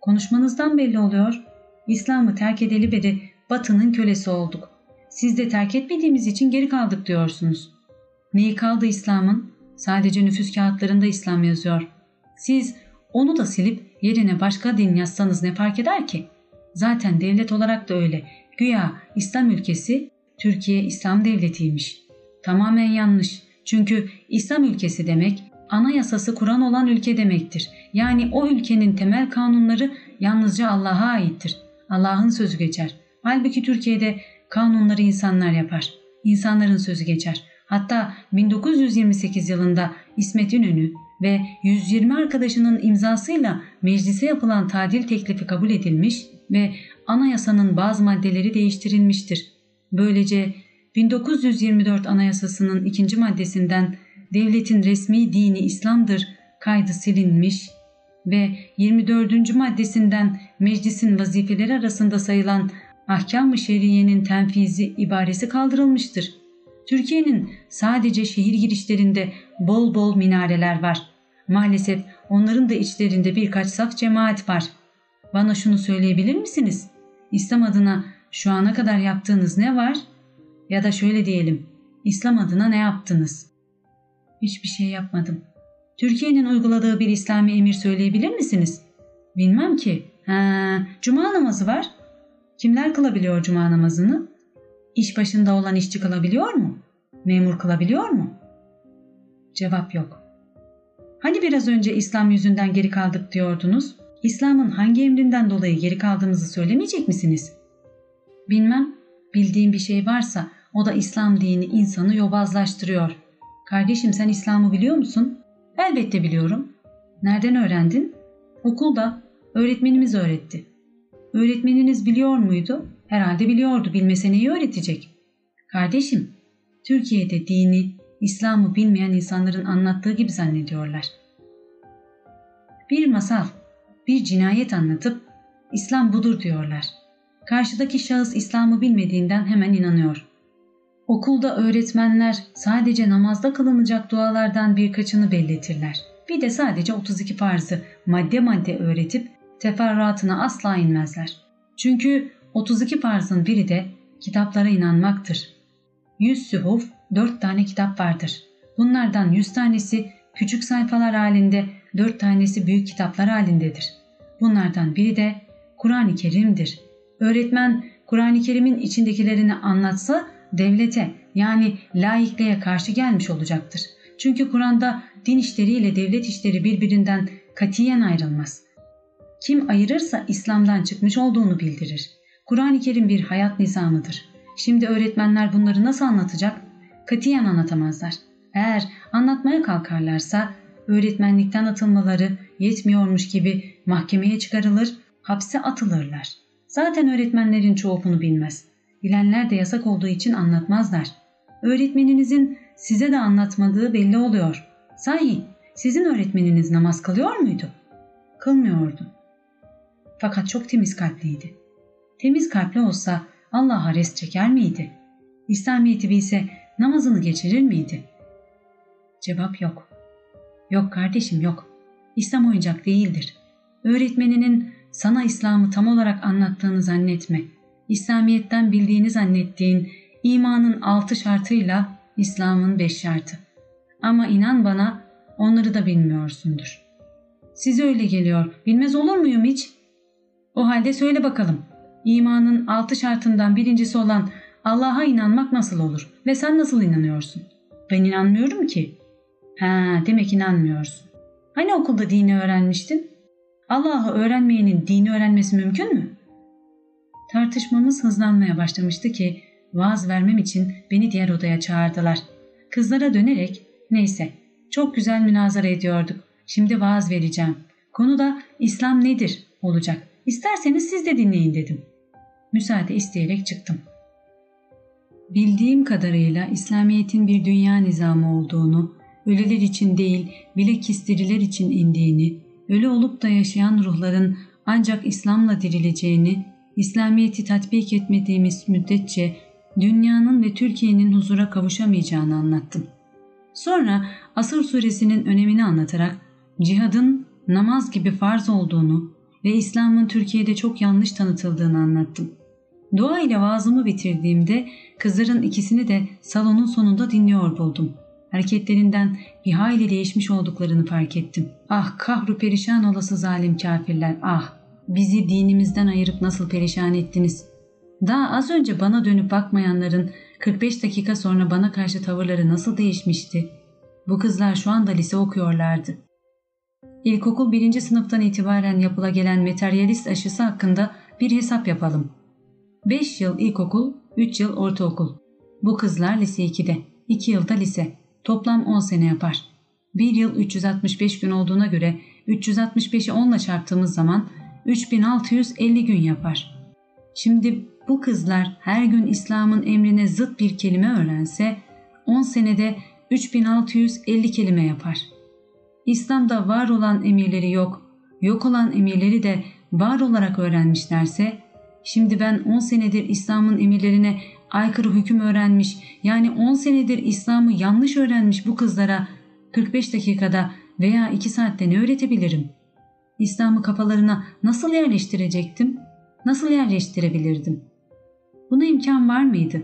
Konuşmanızdan belli oluyor. İslam'ı terk edeli beri batının kölesi olduk. Siz de terk etmediğimiz için geri kaldık diyorsunuz. Neyi kaldı İslam'ın? Sadece nüfus kağıtlarında İslam yazıyor. Siz onu da silip yerine başka din yazsanız ne fark eder ki? Zaten devlet olarak da öyle. Güya İslam ülkesi Türkiye İslam devletiymiş. Tamamen yanlış. Çünkü İslam ülkesi demek anayasası Kur'an olan ülke demektir. Yani o ülkenin temel kanunları yalnızca Allah'a aittir. Allah'ın sözü geçer. Halbuki Türkiye'de kanunları insanlar yapar. İnsanların sözü geçer. Hatta 1928 yılında İsmet İnönü ve 120 arkadaşının imzasıyla meclise yapılan tadil teklifi kabul edilmiş ve anayasanın bazı maddeleri değiştirilmiştir. Böylece 1924 Anayasası'nın ikinci maddesinden devletin resmi dini İslam'dır kaydı silinmiş ve 24. maddesinden meclisin vazifeleri arasında sayılan ahkam-ı şeriyenin tenfizi ibaresi kaldırılmıştır. Türkiye'nin sadece şehir girişlerinde bol bol minareler var. Maalesef onların da içlerinde birkaç saf cemaat var. Bana şunu söyleyebilir misiniz? İslam adına şu ana kadar yaptığınız ne var? Ya da şöyle diyelim, İslam adına ne yaptınız? Hiçbir şey yapmadım. Türkiye'nin uyguladığı bir İslami emir söyleyebilir misiniz? Bilmem ki. Ha, cuma namazı var. Kimler kılabiliyor cuma namazını? İş başında olan işçi kılabiliyor mu? Memur kılabiliyor mu? Cevap yok. Hani biraz önce İslam yüzünden geri kaldık diyordunuz? İslam'ın hangi emrinden dolayı geri kaldığınızı söylemeyecek misiniz? Bilmem, bildiğim bir şey varsa o da İslam dini insanı yobazlaştırıyor. Kardeşim sen İslam'ı biliyor musun? Elbette biliyorum. Nereden öğrendin? Okulda. Öğretmenimiz öğretti. Öğretmeniniz biliyor muydu? Herhalde biliyordu. Bilmese neyi öğretecek? Kardeşim, Türkiye'de dini, İslam'ı bilmeyen insanların anlattığı gibi zannediyorlar. Bir masal, bir cinayet anlatıp İslam budur diyorlar. Karşıdaki şahıs İslam'ı bilmediğinden hemen inanıyor. Okulda öğretmenler sadece namazda kılınacak dualardan birkaçını belletirler. Bir de sadece 32 farzı madde madde öğretip teferruatına asla inmezler. Çünkü 32 farzın biri de kitaplara inanmaktır. 100 sühuf 4 tane kitap vardır. Bunlardan 100 tanesi küçük sayfalar halinde, 4 tanesi büyük kitaplar halindedir. Bunlardan biri de Kur'an-ı Kerim'dir. Öğretmen Kur'an-ı Kerim'in içindekilerini anlatsa devlete yani laikliğe karşı gelmiş olacaktır. Çünkü Kur'an'da din işleriyle devlet işleri birbirinden katiyen ayrılmaz. Kim ayırırsa İslam'dan çıkmış olduğunu bildirir. Kur'an-ı Kerim bir hayat nizamıdır. Şimdi öğretmenler bunları nasıl anlatacak? Katiyen anlatamazlar. Eğer anlatmaya kalkarlarsa öğretmenlikten atılmaları yetmiyormuş gibi mahkemeye çıkarılır, hapse atılırlar. Zaten öğretmenlerin çoğu bunu bilmez. Bilenler de yasak olduğu için anlatmazlar. Öğretmeninizin size de anlatmadığı belli oluyor. Sahi sizin öğretmeniniz namaz kılıyor muydu? Kılmıyordu. Fakat çok temiz kalpliydi. Temiz kalpli olsa Allah'a res çeker miydi? İslamiyet'i bilse namazını geçirir miydi? Cevap yok. Yok kardeşim yok. İslam oyuncak değildir. Öğretmeninin sana İslam'ı tam olarak anlattığını zannetme. İslamiyet'ten bildiğini zannettiğin imanın altı şartıyla İslam'ın beş şartı. Ama inan bana onları da bilmiyorsundur. Size öyle geliyor. Bilmez olur muyum hiç? O halde söyle bakalım. İmanın altı şartından birincisi olan Allah'a inanmak nasıl olur ve sen nasıl inanıyorsun? Ben inanmıyorum ki. Ha, demek inanmıyorsun. Hani okulda dini öğrenmiştin? Allah'ı öğrenmeyenin dini öğrenmesi mümkün mü? Tartışmamız hızlanmaya başlamıştı ki vaaz vermem için beni diğer odaya çağırdılar. Kızlara dönerek neyse çok güzel münazara ediyorduk. Şimdi vaaz vereceğim. Konu da İslam nedir olacak. İsterseniz siz de dinleyin dedim. Müsaade isteyerek çıktım. Bildiğim kadarıyla İslamiyet'in bir dünya nizamı olduğunu, ölüler için değil bilakis diriler için indiğini, ölü olup da yaşayan ruhların ancak İslam'la dirileceğini, İslamiyet'i tatbik etmediğimiz müddetçe dünyanın ve Türkiye'nin huzura kavuşamayacağını anlattım. Sonra Asır suresinin önemini anlatarak cihadın namaz gibi farz olduğunu ve İslam'ın Türkiye'de çok yanlış tanıtıldığını anlattım. Dua ile vaazımı bitirdiğimde kızların ikisini de salonun sonunda dinliyor buldum. Hareketlerinden bir hayli değişmiş olduklarını fark ettim. Ah kahru perişan olası zalim kafirler ah! Bizi dinimizden ayırıp nasıl perişan ettiniz? Daha az önce bana dönüp bakmayanların 45 dakika sonra bana karşı tavırları nasıl değişmişti? Bu kızlar şu anda lise okuyorlardı. İlkokul birinci sınıftan itibaren yapıla gelen materyalist aşısı hakkında bir hesap yapalım. 5 yıl ilkokul, 3 yıl ortaokul. Bu kızlar lise 2'de, 2 yılda lise. Toplam 10 sene yapar. 1 yıl 365 gün olduğuna göre 365'i 10 ile çarptığımız zaman 3650 gün yapar. Şimdi bu kızlar her gün İslam'ın emrine zıt bir kelime öğrense 10 senede 3650 kelime yapar. İslam'da var olan emirleri yok, yok olan emirleri de var olarak öğrenmişlerse şimdi ben 10 senedir İslam'ın emirlerine aykırı hüküm öğrenmiş yani 10 senedir İslam'ı yanlış öğrenmiş bu kızlara 45 dakikada veya 2 saatte ne öğretebilirim? İslam'ı kafalarına nasıl yerleştirecektim? Nasıl yerleştirebilirdim? Buna imkan var mıydı?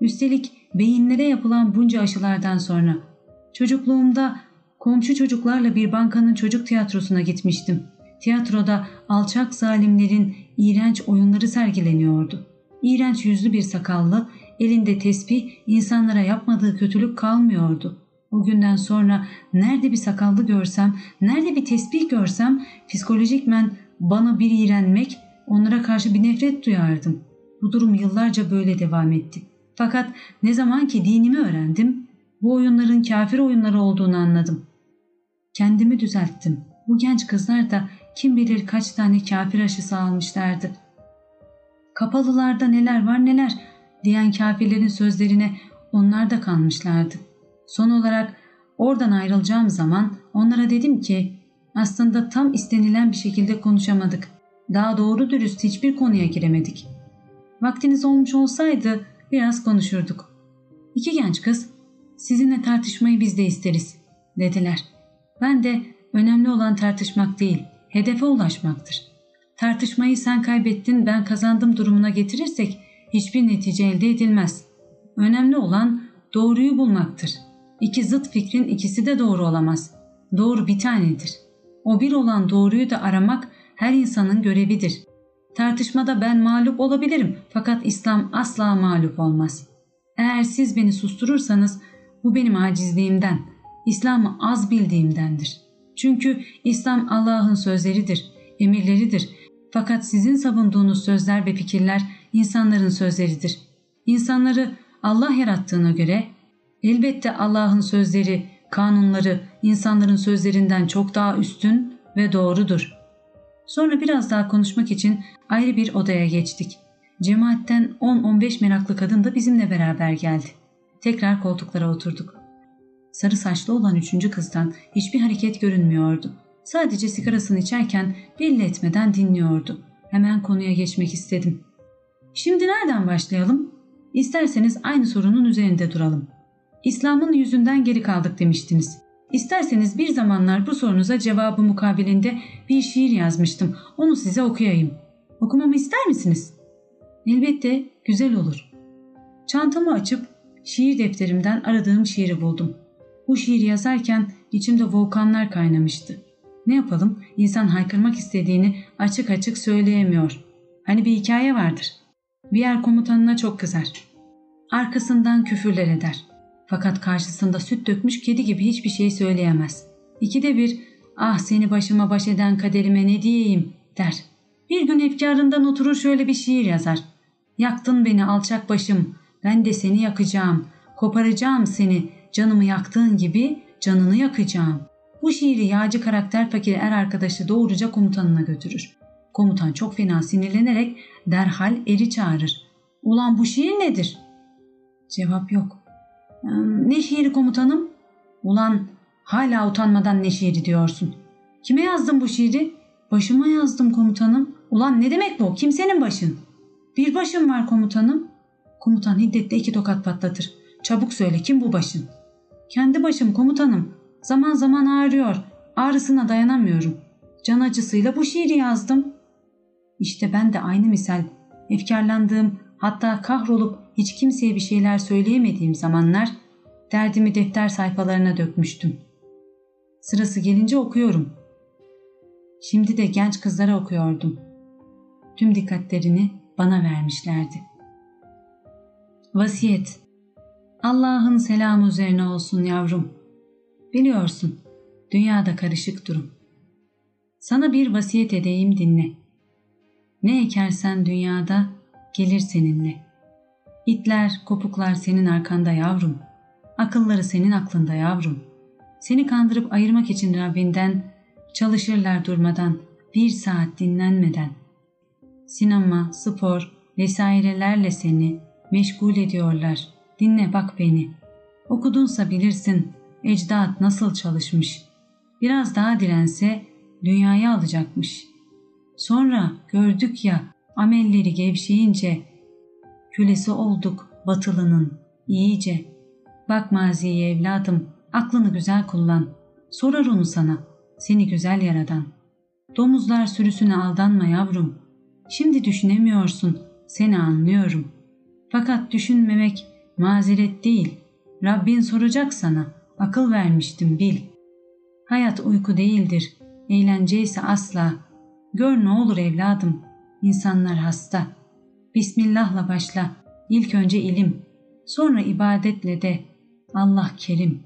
Üstelik beyinlere yapılan bunca aşılardan sonra. Çocukluğumda komşu çocuklarla bir bankanın çocuk tiyatrosuna gitmiştim. Tiyatroda alçak zalimlerin iğrenç oyunları sergileniyordu. İğrenç yüzlü bir sakallı, elinde tesbih insanlara yapmadığı kötülük kalmıyordu. O günden sonra nerede bir sakallı görsem, nerede bir tesbih görsem psikolojikmen bana bir iğrenmek, onlara karşı bir nefret duyardım. Bu durum yıllarca böyle devam etti. Fakat ne zaman ki dinimi öğrendim, bu oyunların kafir oyunları olduğunu anladım. Kendimi düzelttim. Bu genç kızlar da kim bilir kaç tane kafir aşısı almışlardı. Kapalılarda neler var neler diyen kafirlerin sözlerine onlar da kanmışlardı. Son olarak oradan ayrılacağım zaman onlara dedim ki aslında tam istenilen bir şekilde konuşamadık. Daha doğru dürüst hiçbir konuya giremedik. Vaktiniz olmuş olsaydı biraz konuşurduk. İki genç kız sizinle tartışmayı biz de isteriz dediler. Ben de önemli olan tartışmak değil hedefe ulaşmaktır. Tartışmayı sen kaybettin ben kazandım durumuna getirirsek hiçbir netice elde edilmez. Önemli olan doğruyu bulmaktır. İki zıt fikrin ikisi de doğru olamaz. Doğru bir tanedir. O bir olan doğruyu da aramak her insanın görevidir. Tartışmada ben mağlup olabilirim fakat İslam asla mağlup olmaz. Eğer siz beni susturursanız bu benim acizliğimden, İslam'ı az bildiğimdendir. Çünkü İslam Allah'ın sözleridir, emirleridir. Fakat sizin savunduğunuz sözler ve fikirler insanların sözleridir. İnsanları Allah yarattığına göre elbette Allah'ın sözleri, kanunları insanların sözlerinden çok daha üstün ve doğrudur. Sonra biraz daha konuşmak için ayrı bir odaya geçtik. Cemaatten 10-15 meraklı kadın da bizimle beraber geldi. Tekrar koltuklara oturduk. Sarı saçlı olan üçüncü kızdan hiçbir hareket görünmüyordu. Sadece sigarasını içerken belli etmeden dinliyordu. Hemen konuya geçmek istedim. Şimdi nereden başlayalım? İsterseniz aynı sorunun üzerinde duralım. İslam'ın yüzünden geri kaldık demiştiniz. İsterseniz bir zamanlar bu sorunuza cevabı mukabilinde bir şiir yazmıştım. Onu size okuyayım. Okumamı ister misiniz? Elbette güzel olur. Çantamı açıp şiir defterimden aradığım şiiri buldum. Bu şiiri yazarken içimde volkanlar kaynamıştı. Ne yapalım? İnsan haykırmak istediğini açık açık söyleyemiyor. Hani bir hikaye vardır. Bir yer komutanına çok kızar. Arkasından küfürler eder. Fakat karşısında süt dökmüş kedi gibi hiçbir şey söyleyemez. İkide bir ah seni başıma baş eden kaderime ne diyeyim der. Bir gün efkarından oturur şöyle bir şiir yazar. Yaktın beni alçak başım, ben de seni yakacağım, koparacağım seni, canımı yaktığın gibi canını yakacağım. Bu şiiri yağcı karakter fakir er arkadaşı doğruca komutanına götürür. Komutan çok fena sinirlenerek derhal eri çağırır. Ulan bu şiir nedir? Cevap yok. Ne şiiri komutanım? Ulan hala utanmadan ne şiiri diyorsun. Kime yazdın bu şiiri? Başıma yazdım komutanım. Ulan ne demek bu? Kimsenin başın? Bir başım var komutanım. Komutan hiddetle iki tokat patlatır. Çabuk söyle kim bu başın? Kendi başım komutanım. Zaman zaman ağrıyor. Ağrısına dayanamıyorum. Can acısıyla bu şiiri yazdım. İşte ben de aynı misal. Efkarlandığım hatta kahrolup hiç kimseye bir şeyler söyleyemediğim zamanlar derdimi defter sayfalarına dökmüştüm. Sırası gelince okuyorum. Şimdi de genç kızlara okuyordum. Tüm dikkatlerini bana vermişlerdi. Vasiyet Allah'ın selamı üzerine olsun yavrum. Biliyorsun, dünyada karışık durum. Sana bir vasiyet edeyim dinle. Ne ekersen dünyada gelir seninle. İtler, kopuklar senin arkanda yavrum. Akılları senin aklında yavrum. Seni kandırıp ayırmak için Rabbinden çalışırlar durmadan, bir saat dinlenmeden. Sinema, spor vesairelerle seni meşgul ediyorlar. Dinle bak beni. Okudunsa bilirsin ecdat nasıl çalışmış. Biraz daha dirense dünyayı alacakmış. Sonra gördük ya amelleri gevşeyince kölesi olduk batılının iyice. Bak maziye evladım aklını güzel kullan. Sorar onu sana seni güzel yaradan. Domuzlar sürüsüne aldanma yavrum. Şimdi düşünemiyorsun seni anlıyorum. Fakat düşünmemek mazeret değil. Rabbin soracak sana. Akıl vermiştim bil. Hayat uyku değildir. Eğlence ise asla Gör ne olur evladım, insanlar hasta. Bismillah'la başla, ilk önce ilim, sonra ibadetle de Allah kerim.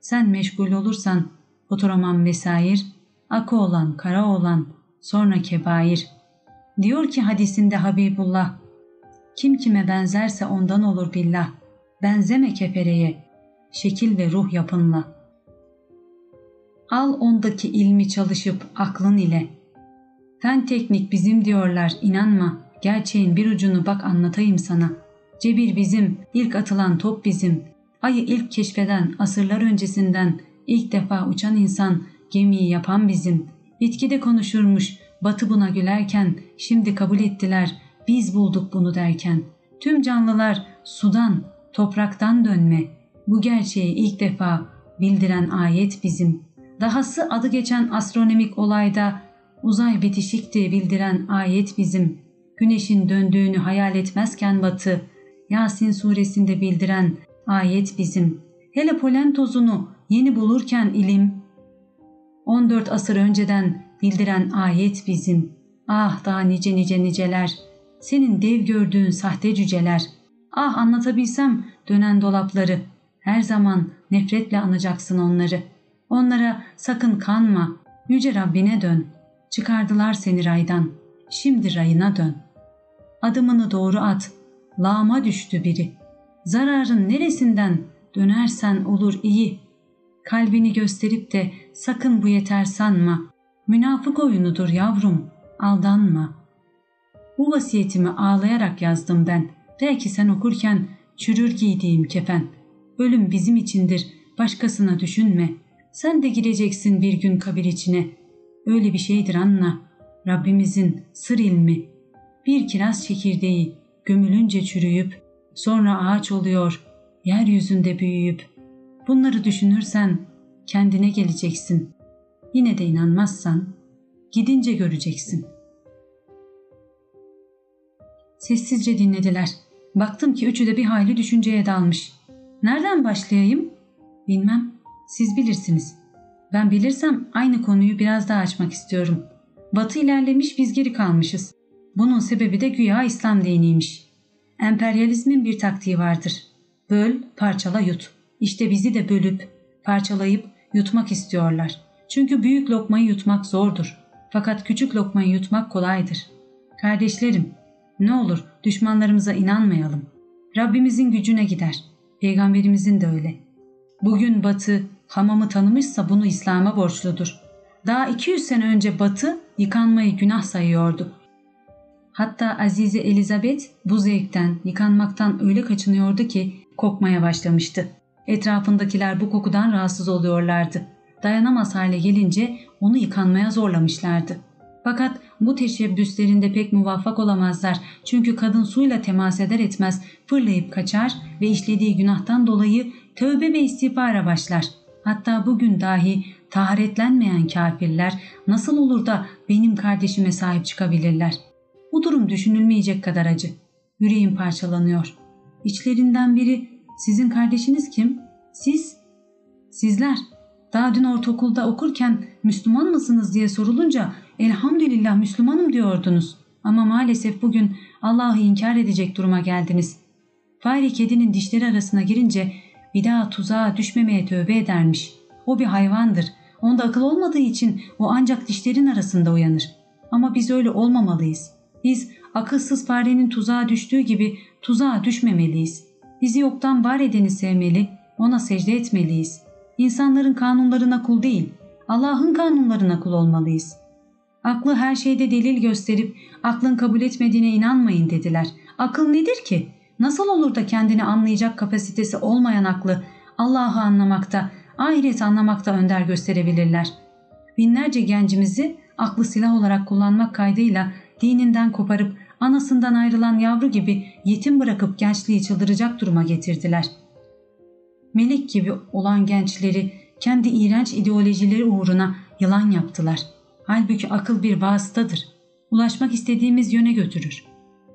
Sen meşgul olursan fotoğraman vesair, akı olan, kara olan, sonra kebair. Diyor ki hadisinde Habibullah, kim kime benzerse ondan olur billah. Benzeme kefereye, şekil ve ruh yapınla. Al ondaki ilmi çalışıp aklın ile. Fen teknik bizim diyorlar inanma. Gerçeğin bir ucunu bak anlatayım sana. Cebir bizim, ilk atılan top bizim. Ayı ilk keşfeden asırlar öncesinden ilk defa uçan insan gemiyi yapan bizim. Bitkide konuşurmuş, batı buna gülerken şimdi kabul ettiler biz bulduk bunu derken. Tüm canlılar sudan, topraktan dönme. Bu gerçeği ilk defa bildiren ayet bizim. Dahası adı geçen astronomik olayda uzay bitişikti bildiren ayet bizim. Güneşin döndüğünü hayal etmezken batı, Yasin suresinde bildiren ayet bizim. Hele polen tozunu yeni bulurken ilim, 14 asır önceden bildiren ayet bizim. Ah daha nice nice niceler, senin dev gördüğün sahte cüceler. Ah anlatabilsem dönen dolapları, her zaman nefretle anacaksın onları. Onlara sakın kanma, yüce Rabbine dön. Çıkardılar seni raydan, şimdi rayına dön. Adımını doğru at, lağma düştü biri. Zararın neresinden dönersen olur iyi. Kalbini gösterip de sakın bu yeter sanma. Münafık oyunudur yavrum, aldanma. Bu vasiyetimi ağlayarak yazdım ben. Belki sen okurken çürür giydiğim kefen. Ölüm bizim içindir, başkasına düşünme. Sen de gireceksin bir gün kabir içine. Öyle bir şeydir anla. Rabbimizin sır ilmi. Bir kiraz çekirdeği gömülünce çürüyüp sonra ağaç oluyor, yeryüzünde büyüyüp. Bunları düşünürsen kendine geleceksin. Yine de inanmazsan gidince göreceksin. Sessizce dinlediler. Baktım ki üçü de bir hayli düşünceye dalmış. Nereden başlayayım? Bilmem. Siz bilirsiniz. Ben bilirsem aynı konuyu biraz daha açmak istiyorum. Batı ilerlemiş biz geri kalmışız. Bunun sebebi de güya İslam diniymiş. Emperyalizmin bir taktiği vardır. Böl, parçala, yut. İşte bizi de bölüp, parçalayıp yutmak istiyorlar. Çünkü büyük lokmayı yutmak zordur. Fakat küçük lokmayı yutmak kolaydır. Kardeşlerim, ne olur düşmanlarımıza inanmayalım. Rabbimizin gücüne gider. Peygamberimizin de öyle. Bugün Batı hamamı tanımışsa bunu İslam'a borçludur. Daha 200 sene önce Batı yıkanmayı günah sayıyordu. Hatta Azize Elizabeth bu zevkten, yıkanmaktan öyle kaçınıyordu ki kokmaya başlamıştı. Etrafındakiler bu kokudan rahatsız oluyorlardı. Dayanamaz hale gelince onu yıkanmaya zorlamışlardı. Fakat bu teşebbüslerinde pek muvaffak olamazlar. Çünkü kadın suyla temas eder etmez fırlayıp kaçar ve işlediği günahtan dolayı tövbe ve istiğfara başlar. Hatta bugün dahi taharetlenmeyen kafirler nasıl olur da benim kardeşime sahip çıkabilirler? Bu durum düşünülmeyecek kadar acı. Yüreğim parçalanıyor. İçlerinden biri sizin kardeşiniz kim? Siz? Sizler. Daha dün ortaokulda okurken Müslüman mısınız diye sorulunca elhamdülillah Müslümanım diyordunuz. Ama maalesef bugün Allah'ı inkar edecek duruma geldiniz. Fare kedinin dişleri arasına girince bir daha tuzağa düşmemeye tövbe edermiş. O bir hayvandır. Onda akıl olmadığı için o ancak dişlerin arasında uyanır. Ama biz öyle olmamalıyız. Biz akılsız farenin tuzağa düştüğü gibi tuzağa düşmemeliyiz. Bizi yoktan var edeni sevmeli, ona secde etmeliyiz. İnsanların kanunlarına kul değil, Allah'ın kanunlarına kul olmalıyız. Aklı her şeyde delil gösterip aklın kabul etmediğine inanmayın dediler. Akıl nedir ki? Nasıl olur da kendini anlayacak kapasitesi olmayan aklı Allah'ı anlamakta, ahiret anlamakta önder gösterebilirler. Binlerce gencimizi aklı silah olarak kullanmak kaydıyla dininden koparıp anasından ayrılan yavru gibi yetim bırakıp gençliği çıldıracak duruma getirdiler. Melek gibi olan gençleri kendi iğrenç ideolojileri uğruna yılan yaptılar. Halbuki akıl bir vasıtadır. Ulaşmak istediğimiz yöne götürür.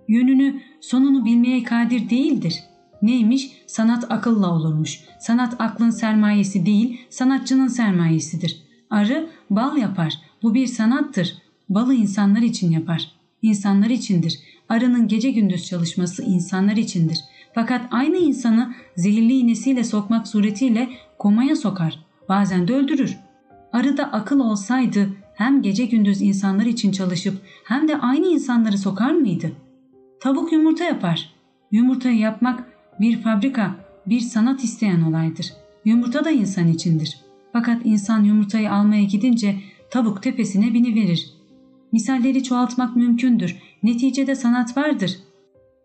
Yönünü, sonunu bilmeye kadir değildir. Neymiş? Sanat akılla olurmuş. Sanat aklın sermayesi değil, sanatçının sermayesidir. Arı bal yapar. Bu bir sanattır. Balı insanlar için yapar. İnsanlar içindir. Arının gece gündüz çalışması insanlar içindir. Fakat aynı insanı zehirli iğnesiyle sokmak suretiyle komaya sokar. Bazen de öldürür. Arıda akıl olsaydı hem gece gündüz insanlar için çalışıp hem de aynı insanları sokar mıydı? Tavuk yumurta yapar. Yumurtayı yapmak bir fabrika, bir sanat isteyen olaydır. Yumurta da insan içindir. Fakat insan yumurtayı almaya gidince tavuk tepesine biniverir. Misalleri çoğaltmak mümkündür. Neticede sanat vardır.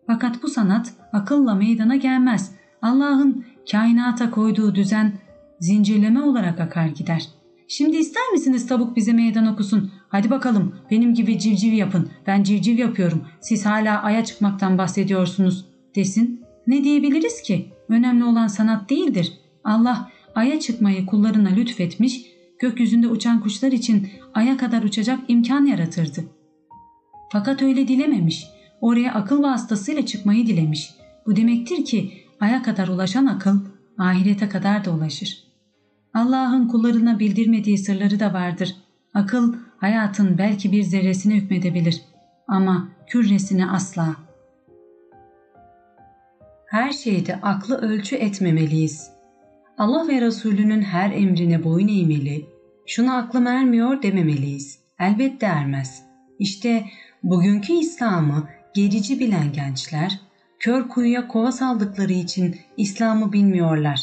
Fakat bu sanat akılla meydana gelmez. Allah'ın kainata koyduğu düzen zincirleme olarak akar gider. Şimdi ister misiniz tavuk bize meydan okusun? Hadi bakalım benim gibi civciv yapın. Ben civciv yapıyorum. Siz hala aya çıkmaktan bahsediyorsunuz desin. Ne diyebiliriz ki? Önemli olan sanat değildir. Allah aya çıkmayı kullarına lütfetmiş, gökyüzünde uçan kuşlar için aya kadar uçacak imkan yaratırdı. Fakat öyle dilememiş. Oraya akıl vasıtasıyla çıkmayı dilemiş. Bu demektir ki aya kadar ulaşan akıl ahirete kadar da ulaşır. Allah'ın kullarına bildirmediği sırları da vardır. Akıl hayatın belki bir zerresine hükmedebilir ama küresine asla. Her şeyde aklı ölçü etmemeliyiz. Allah ve Resulünün her emrine boyun eğmeli, şuna aklım ermiyor dememeliyiz. Elbette ermez. İşte bugünkü İslam'ı gerici bilen gençler, kör kuyuya kova saldıkları için İslam'ı bilmiyorlar.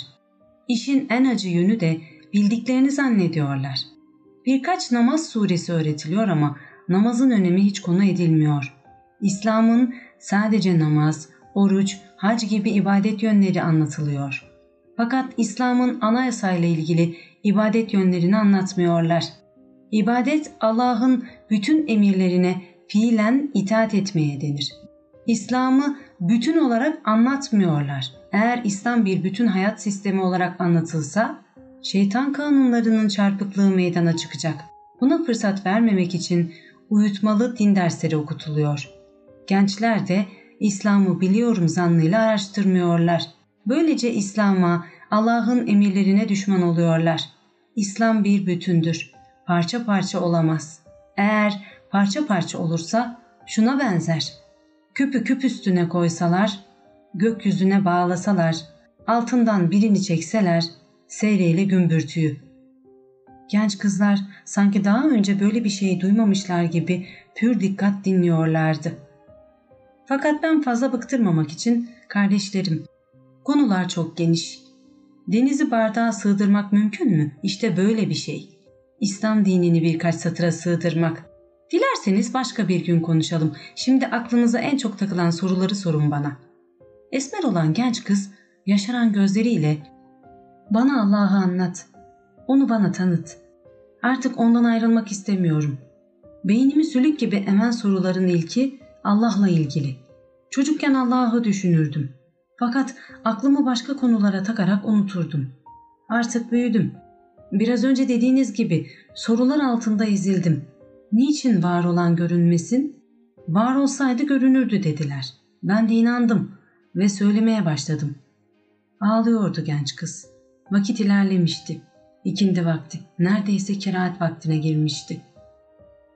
İşin en acı yönü de bildiklerini zannediyorlar. Birkaç namaz suresi öğretiliyor ama namazın önemi hiç konu edilmiyor. İslam'ın sadece namaz, oruç, hac gibi ibadet yönleri anlatılıyor. Fakat İslam'ın anayasayla ilgili ibadet yönlerini anlatmıyorlar. İbadet Allah'ın bütün emirlerine fiilen itaat etmeye denir. İslam'ı bütün olarak anlatmıyorlar. Eğer İslam bir bütün hayat sistemi olarak anlatılsa, şeytan kanunlarının çarpıklığı meydana çıkacak. Buna fırsat vermemek için uyutmalı din dersleri okutuluyor. Gençler de İslam'ı biliyorum zannıyla araştırmıyorlar. Böylece İslam'a, Allah'ın emirlerine düşman oluyorlar. İslam bir bütündür. Parça parça olamaz. Eğer parça parça olursa şuna benzer. Küpü küp üstüne koysalar, gökyüzüne bağlasalar, altından birini çekseler, seyreyle gümbürtüyü. Genç kızlar sanki daha önce böyle bir şey duymamışlar gibi pür dikkat dinliyorlardı. Fakat ben fazla bıktırmamak için kardeşlerim, konular çok geniş. Denizi bardağa sığdırmak mümkün mü? İşte böyle bir şey. İslam dinini birkaç satıra sığdırmak. Dilerseniz başka bir gün konuşalım. Şimdi aklınıza en çok takılan soruları sorun bana. Esmer olan genç kız yaşaran gözleriyle bana Allah'ı anlat. Onu bana tanıt. Artık ondan ayrılmak istemiyorum. Beynimi sülük gibi emen soruların ilki Allah'la ilgili. Çocukken Allah'ı düşünürdüm. Fakat aklımı başka konulara takarak unuturdum. Artık büyüdüm. Biraz önce dediğiniz gibi sorular altında ezildim. Niçin var olan görünmesin? Var olsaydı görünürdü dediler. Ben de inandım ve söylemeye başladım. Ağlıyordu genç kız. Vakit ilerlemişti. İkindi vakti. Neredeyse kerahat vaktine girmişti.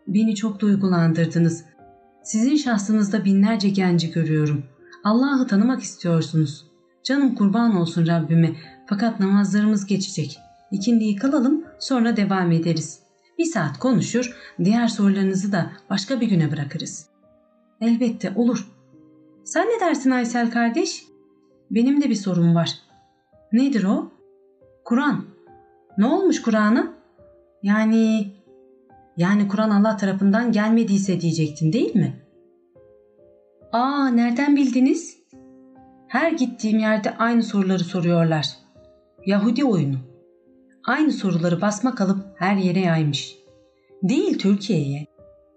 Beni çok duygulandırdınız. Sizin şahsınızda binlerce genci görüyorum. Allah'ı tanımak istiyorsunuz. Canım kurban olsun Rabbime. Fakat namazlarımız geçecek. İkindiyi kalalım sonra devam ederiz. Bir saat konuşur, diğer sorularınızı da başka bir güne bırakırız. Elbette olur. Sen ne dersin Aysel kardeş? Benim de bir sorum var. Nedir o? Kur'an. Ne olmuş Kur'an'a? Yani yani Kur'an Allah tarafından gelmediyse diyecektin değil mi? Aa nereden bildiniz? Her gittiğim yerde aynı soruları soruyorlar. Yahudi oyunu. Aynı soruları basma kalıp her yere yaymış. Değil Türkiye'ye.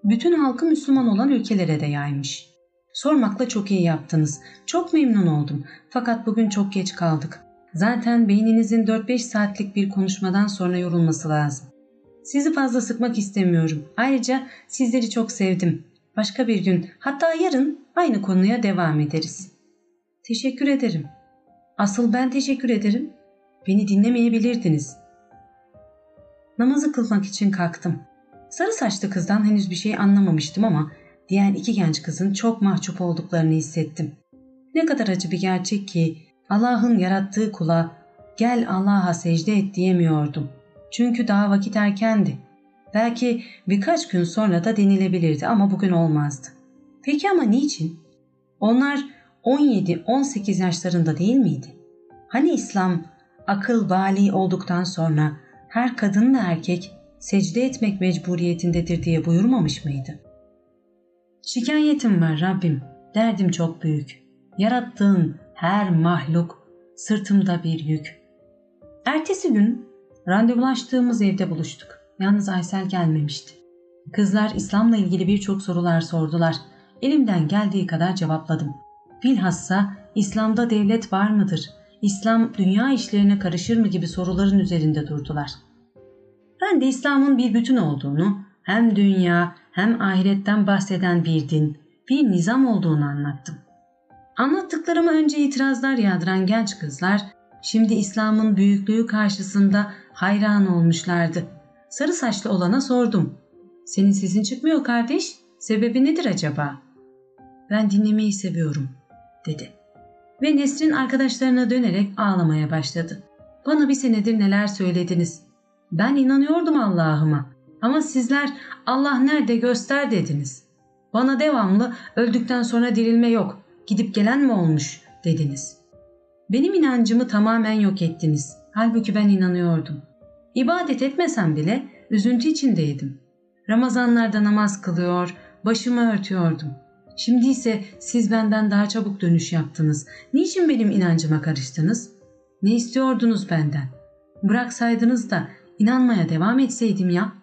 Bütün halkı Müslüman olan ülkelere de yaymış. Sormakla çok iyi yaptınız. Çok memnun oldum. Fakat bugün çok geç kaldık. Zaten beyninizin 4-5 saatlik bir konuşmadan sonra yorulması lazım. Sizi fazla sıkmak istemiyorum. Ayrıca sizleri çok sevdim. Başka bir gün hatta yarın aynı konuya devam ederiz. Teşekkür ederim. Asıl ben teşekkür ederim. Beni dinlemeyebilirdiniz. Namazı kılmak için kalktım. Sarı saçlı kızdan henüz bir şey anlamamıştım ama diğer iki genç kızın çok mahcup olduklarını hissettim. Ne kadar acı bir gerçek ki Allah'ın yarattığı kula gel Allah'a secde et diyemiyordum. Çünkü daha vakit erkendi. Belki birkaç gün sonra da denilebilirdi ama bugün olmazdı. Peki ama niçin? Onlar 17-18 yaşlarında değil miydi? Hani İslam akıl bali olduktan sonra her kadın ve erkek secde etmek mecburiyetindedir diye buyurmamış mıydı? Şikayetim var Rabbim, derdim çok büyük. Yarattığın her mahluk sırtımda bir yük. Ertesi gün randevulaştığımız evde buluştuk. Yalnız Aysel gelmemişti. Kızlar İslam'la ilgili birçok sorular sordular. Elimden geldiği kadar cevapladım. Bilhassa İslam'da devlet var mıdır? İslam dünya işlerine karışır mı gibi soruların üzerinde durdular. Ben de İslam'ın bir bütün olduğunu, hem dünya hem ahiretten bahseden bir din, bir nizam olduğunu anlattım. Anlattıklarıma önce itirazlar yağdıran genç kızlar, şimdi İslam'ın büyüklüğü karşısında hayran olmuşlardı. Sarı saçlı olana sordum. Senin sesin çıkmıyor kardeş, sebebi nedir acaba? Ben dinlemeyi seviyorum, dedi. Ve Nesrin arkadaşlarına dönerek ağlamaya başladı. Bana bir senedir neler söylediniz. Ben inanıyordum Allah'ıma. Ama sizler Allah nerede göster dediniz. Bana devamlı öldükten sonra dirilme yok, gidip gelen mi olmuş dediniz. Benim inancımı tamamen yok ettiniz. Halbuki ben inanıyordum. İbadet etmesem bile üzüntü içindeydim. Ramazanlarda namaz kılıyor, başımı örtüyordum. Şimdi ise siz benden daha çabuk dönüş yaptınız. Niçin benim inancıma karıştınız? Ne istiyordunuz benden? Bıraksaydınız da inanmaya devam etseydim ya.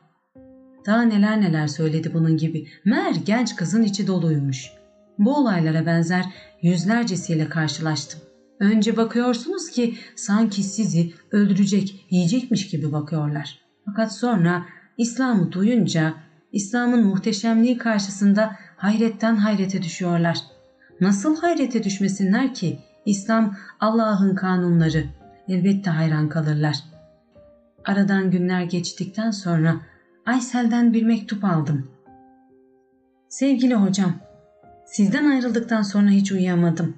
Daha neler neler söyledi bunun gibi. Mer genç kızın içi doluymuş. Bu olaylara benzer yüzlercesiyle karşılaştım. Önce bakıyorsunuz ki sanki sizi öldürecek, yiyecekmiş gibi bakıyorlar. Fakat sonra İslam'ı duyunca İslam'ın muhteşemliği karşısında hayretten hayrete düşüyorlar. Nasıl hayrete düşmesinler ki? İslam Allah'ın kanunları. Elbette hayran kalırlar. Aradan günler geçtikten sonra Aysel'den bir mektup aldım. Sevgili hocam, sizden ayrıldıktan sonra hiç uyuyamadım.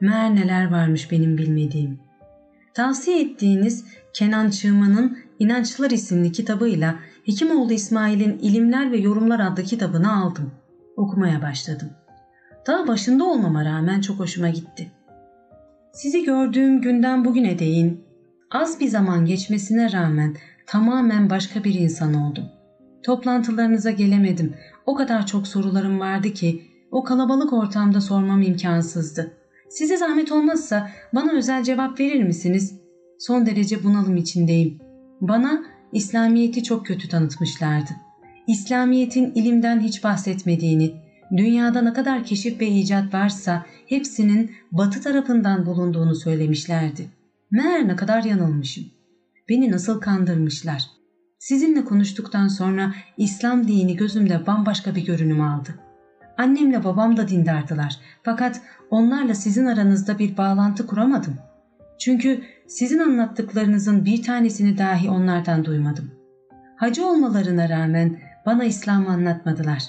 Meğer neler varmış benim bilmediğim. Tavsiye ettiğiniz Kenan Çığman'ın İnançlar isimli kitabıyla Hekimoğlu İsmail'in İlimler ve Yorumlar adlı kitabını aldım. Okumaya başladım. Daha başında olmama rağmen çok hoşuma gitti. Sizi gördüğüm günden bugüne değin az bir zaman geçmesine rağmen tamamen başka bir insan oldum. Toplantılarınıza gelemedim. O kadar çok sorularım vardı ki o kalabalık ortamda sormam imkansızdı. Size zahmet olmazsa bana özel cevap verir misiniz? Son derece bunalım içindeyim. Bana İslamiyet'i çok kötü tanıtmışlardı. İslamiyet'in ilimden hiç bahsetmediğini, dünyada ne kadar keşif ve icat varsa hepsinin batı tarafından bulunduğunu söylemişlerdi. Meğer ne kadar yanılmışım. Beni nasıl kandırmışlar. Sizinle konuştuktan sonra İslam dini gözümde bambaşka bir görünüm aldı. Annemle babam da dindardılar. Fakat onlarla sizin aranızda bir bağlantı kuramadım. Çünkü sizin anlattıklarınızın bir tanesini dahi onlardan duymadım. Hacı olmalarına rağmen bana İslam'ı anlatmadılar.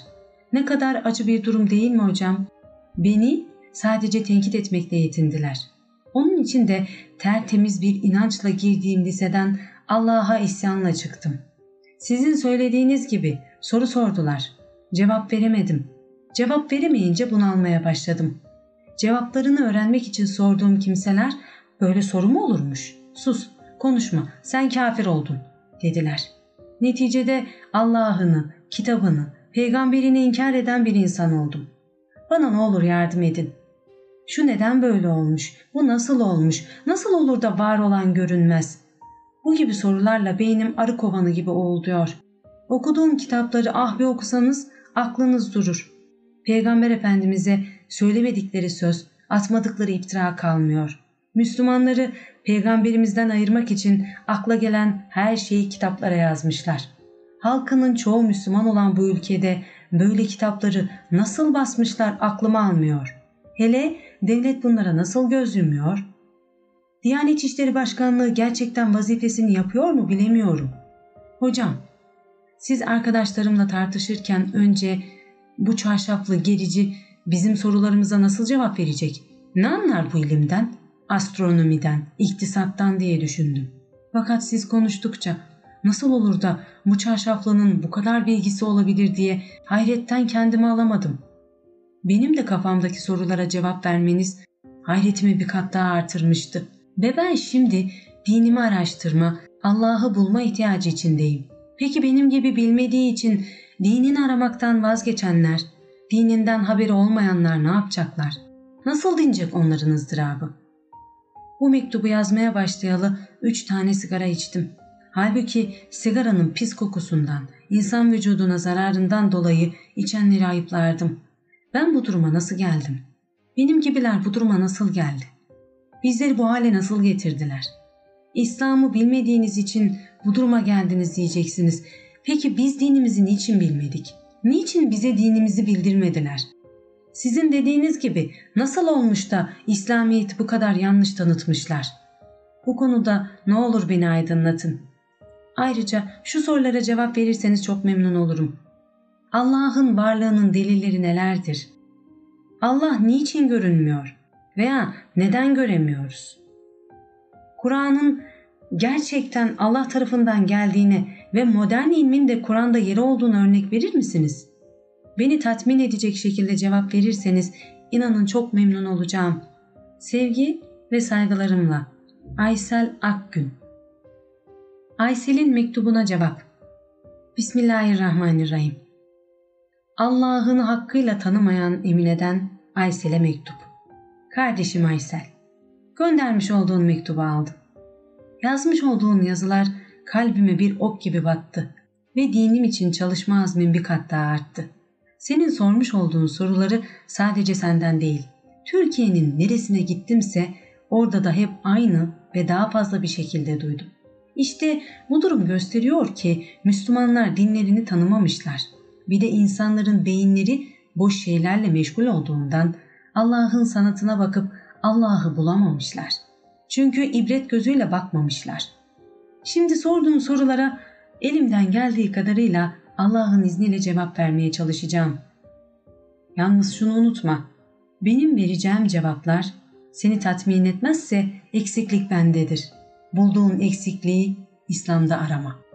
Ne kadar acı bir durum değil mi hocam? Beni sadece tenkit etmekle yetindiler. Onun için de tertemiz bir inançla girdiğim liseden Allah'a isyanla çıktım. Sizin söylediğiniz gibi soru sordular. Cevap veremedim. Cevap veremeyince bunalmaya başladım. Cevaplarını öğrenmek için sorduğum kimseler böyle soru mu olurmuş? Sus, konuşma, sen kafir oldun dediler. Neticede Allah'ını, kitabını, peygamberini inkar eden bir insan oldum. Bana ne olur yardım edin. Şu neden böyle olmuş? Bu nasıl olmuş? Nasıl olur da var olan görünmez? Bu gibi sorularla beynim arı kovanı gibi oğulduyor. Okuduğum kitapları ah bir okusanız aklınız durur. Peygamber Efendimiz'e söylemedikleri söz, atmadıkları iftira kalmıyor. Müslümanları peygamberimizden ayırmak için akla gelen her şeyi kitaplara yazmışlar. Halkının çoğu Müslüman olan bu ülkede böyle kitapları nasıl basmışlar aklıma almıyor. Hele devlet bunlara nasıl göz yumuyor? Diyanet İşleri Başkanlığı gerçekten vazifesini yapıyor mu bilemiyorum. Hocam, Siz arkadaşlarımla tartışırken önce bu çarşaflı gerici bizim sorularımıza nasıl cevap verecek? Ne anlar bu ilimden? Astronomiden, iktisattan diye düşündüm. Fakat siz konuştukça nasıl olur da bu çarşaflının bu kadar bilgisi olabilir diye hayretten kendimi alamadım. Benim de kafamdaki sorulara cevap vermeniz hayretimi bir kat daha artırmıştı. Ve ben şimdi dinimi araştırma, Allah'ı bulma ihtiyacı içindeyim. Peki benim gibi bilmediği için dinini aramaktan vazgeçenler, dininden haberi olmayanlar ne yapacaklar? Nasıl dinecek onların ızdırabı? Bu mektubu yazmaya başlayalı üç tane sigara içtim. Halbuki sigaranın pis kokusundan, insan vücuduna zararından dolayı içenleri ayıplardım. Ben bu duruma nasıl geldim? Benim gibiler bu duruma nasıl geldi? Bizleri bu hale nasıl getirdiler? İslam'ı bilmediğiniz için bu duruma geldiniz diyeceksiniz. Peki biz dinimizi niçin bilmedik? Niçin bize dinimizi bildirmediler? Sizin dediğiniz gibi nasıl olmuş da İslamiyet'i bu kadar yanlış tanıtmışlar? Bu konuda ne olur beni aydınlatın. Ayrıca şu sorulara cevap verirseniz çok memnun olurum. Allah'ın varlığının delilleri nelerdir? Allah niçin görünmüyor veya neden göremiyoruz? Kur'an'ın gerçekten Allah tarafından geldiğine ve modern ilmin de Kur'an'da yeri olduğunu örnek verir misiniz? Beni tatmin edecek şekilde cevap verirseniz inanın çok memnun olacağım. Sevgi ve saygılarımla Aysel Akgün Aysel'in mektubuna cevap Bismillahirrahmanirrahim Allah'ını hakkıyla tanımayan Emine'den Aysel'e mektup. Kardeşim Aysel, göndermiş olduğun mektubu aldım. Yazmış olduğun yazılar kalbime bir ok gibi battı ve dinim için çalışma azmin bir kat daha arttı. Senin sormuş olduğun soruları sadece senden değil, Türkiye'nin neresine gittimse orada da hep aynı ve daha fazla bir şekilde duydum. İşte bu durum gösteriyor ki Müslümanlar dinlerini tanımamışlar. Bir de insanların beyinleri boş şeylerle meşgul olduğundan Allah'ın sanatına bakıp Allah'ı bulamamışlar. Çünkü ibret gözüyle bakmamışlar. Şimdi sorduğun sorulara elimden geldiği kadarıyla Allah'ın izniyle cevap vermeye çalışacağım. Yalnız şunu unutma. Benim vereceğim cevaplar seni tatmin etmezse eksiklik bendedir. Bulduğun eksikliği İslam'da arama.''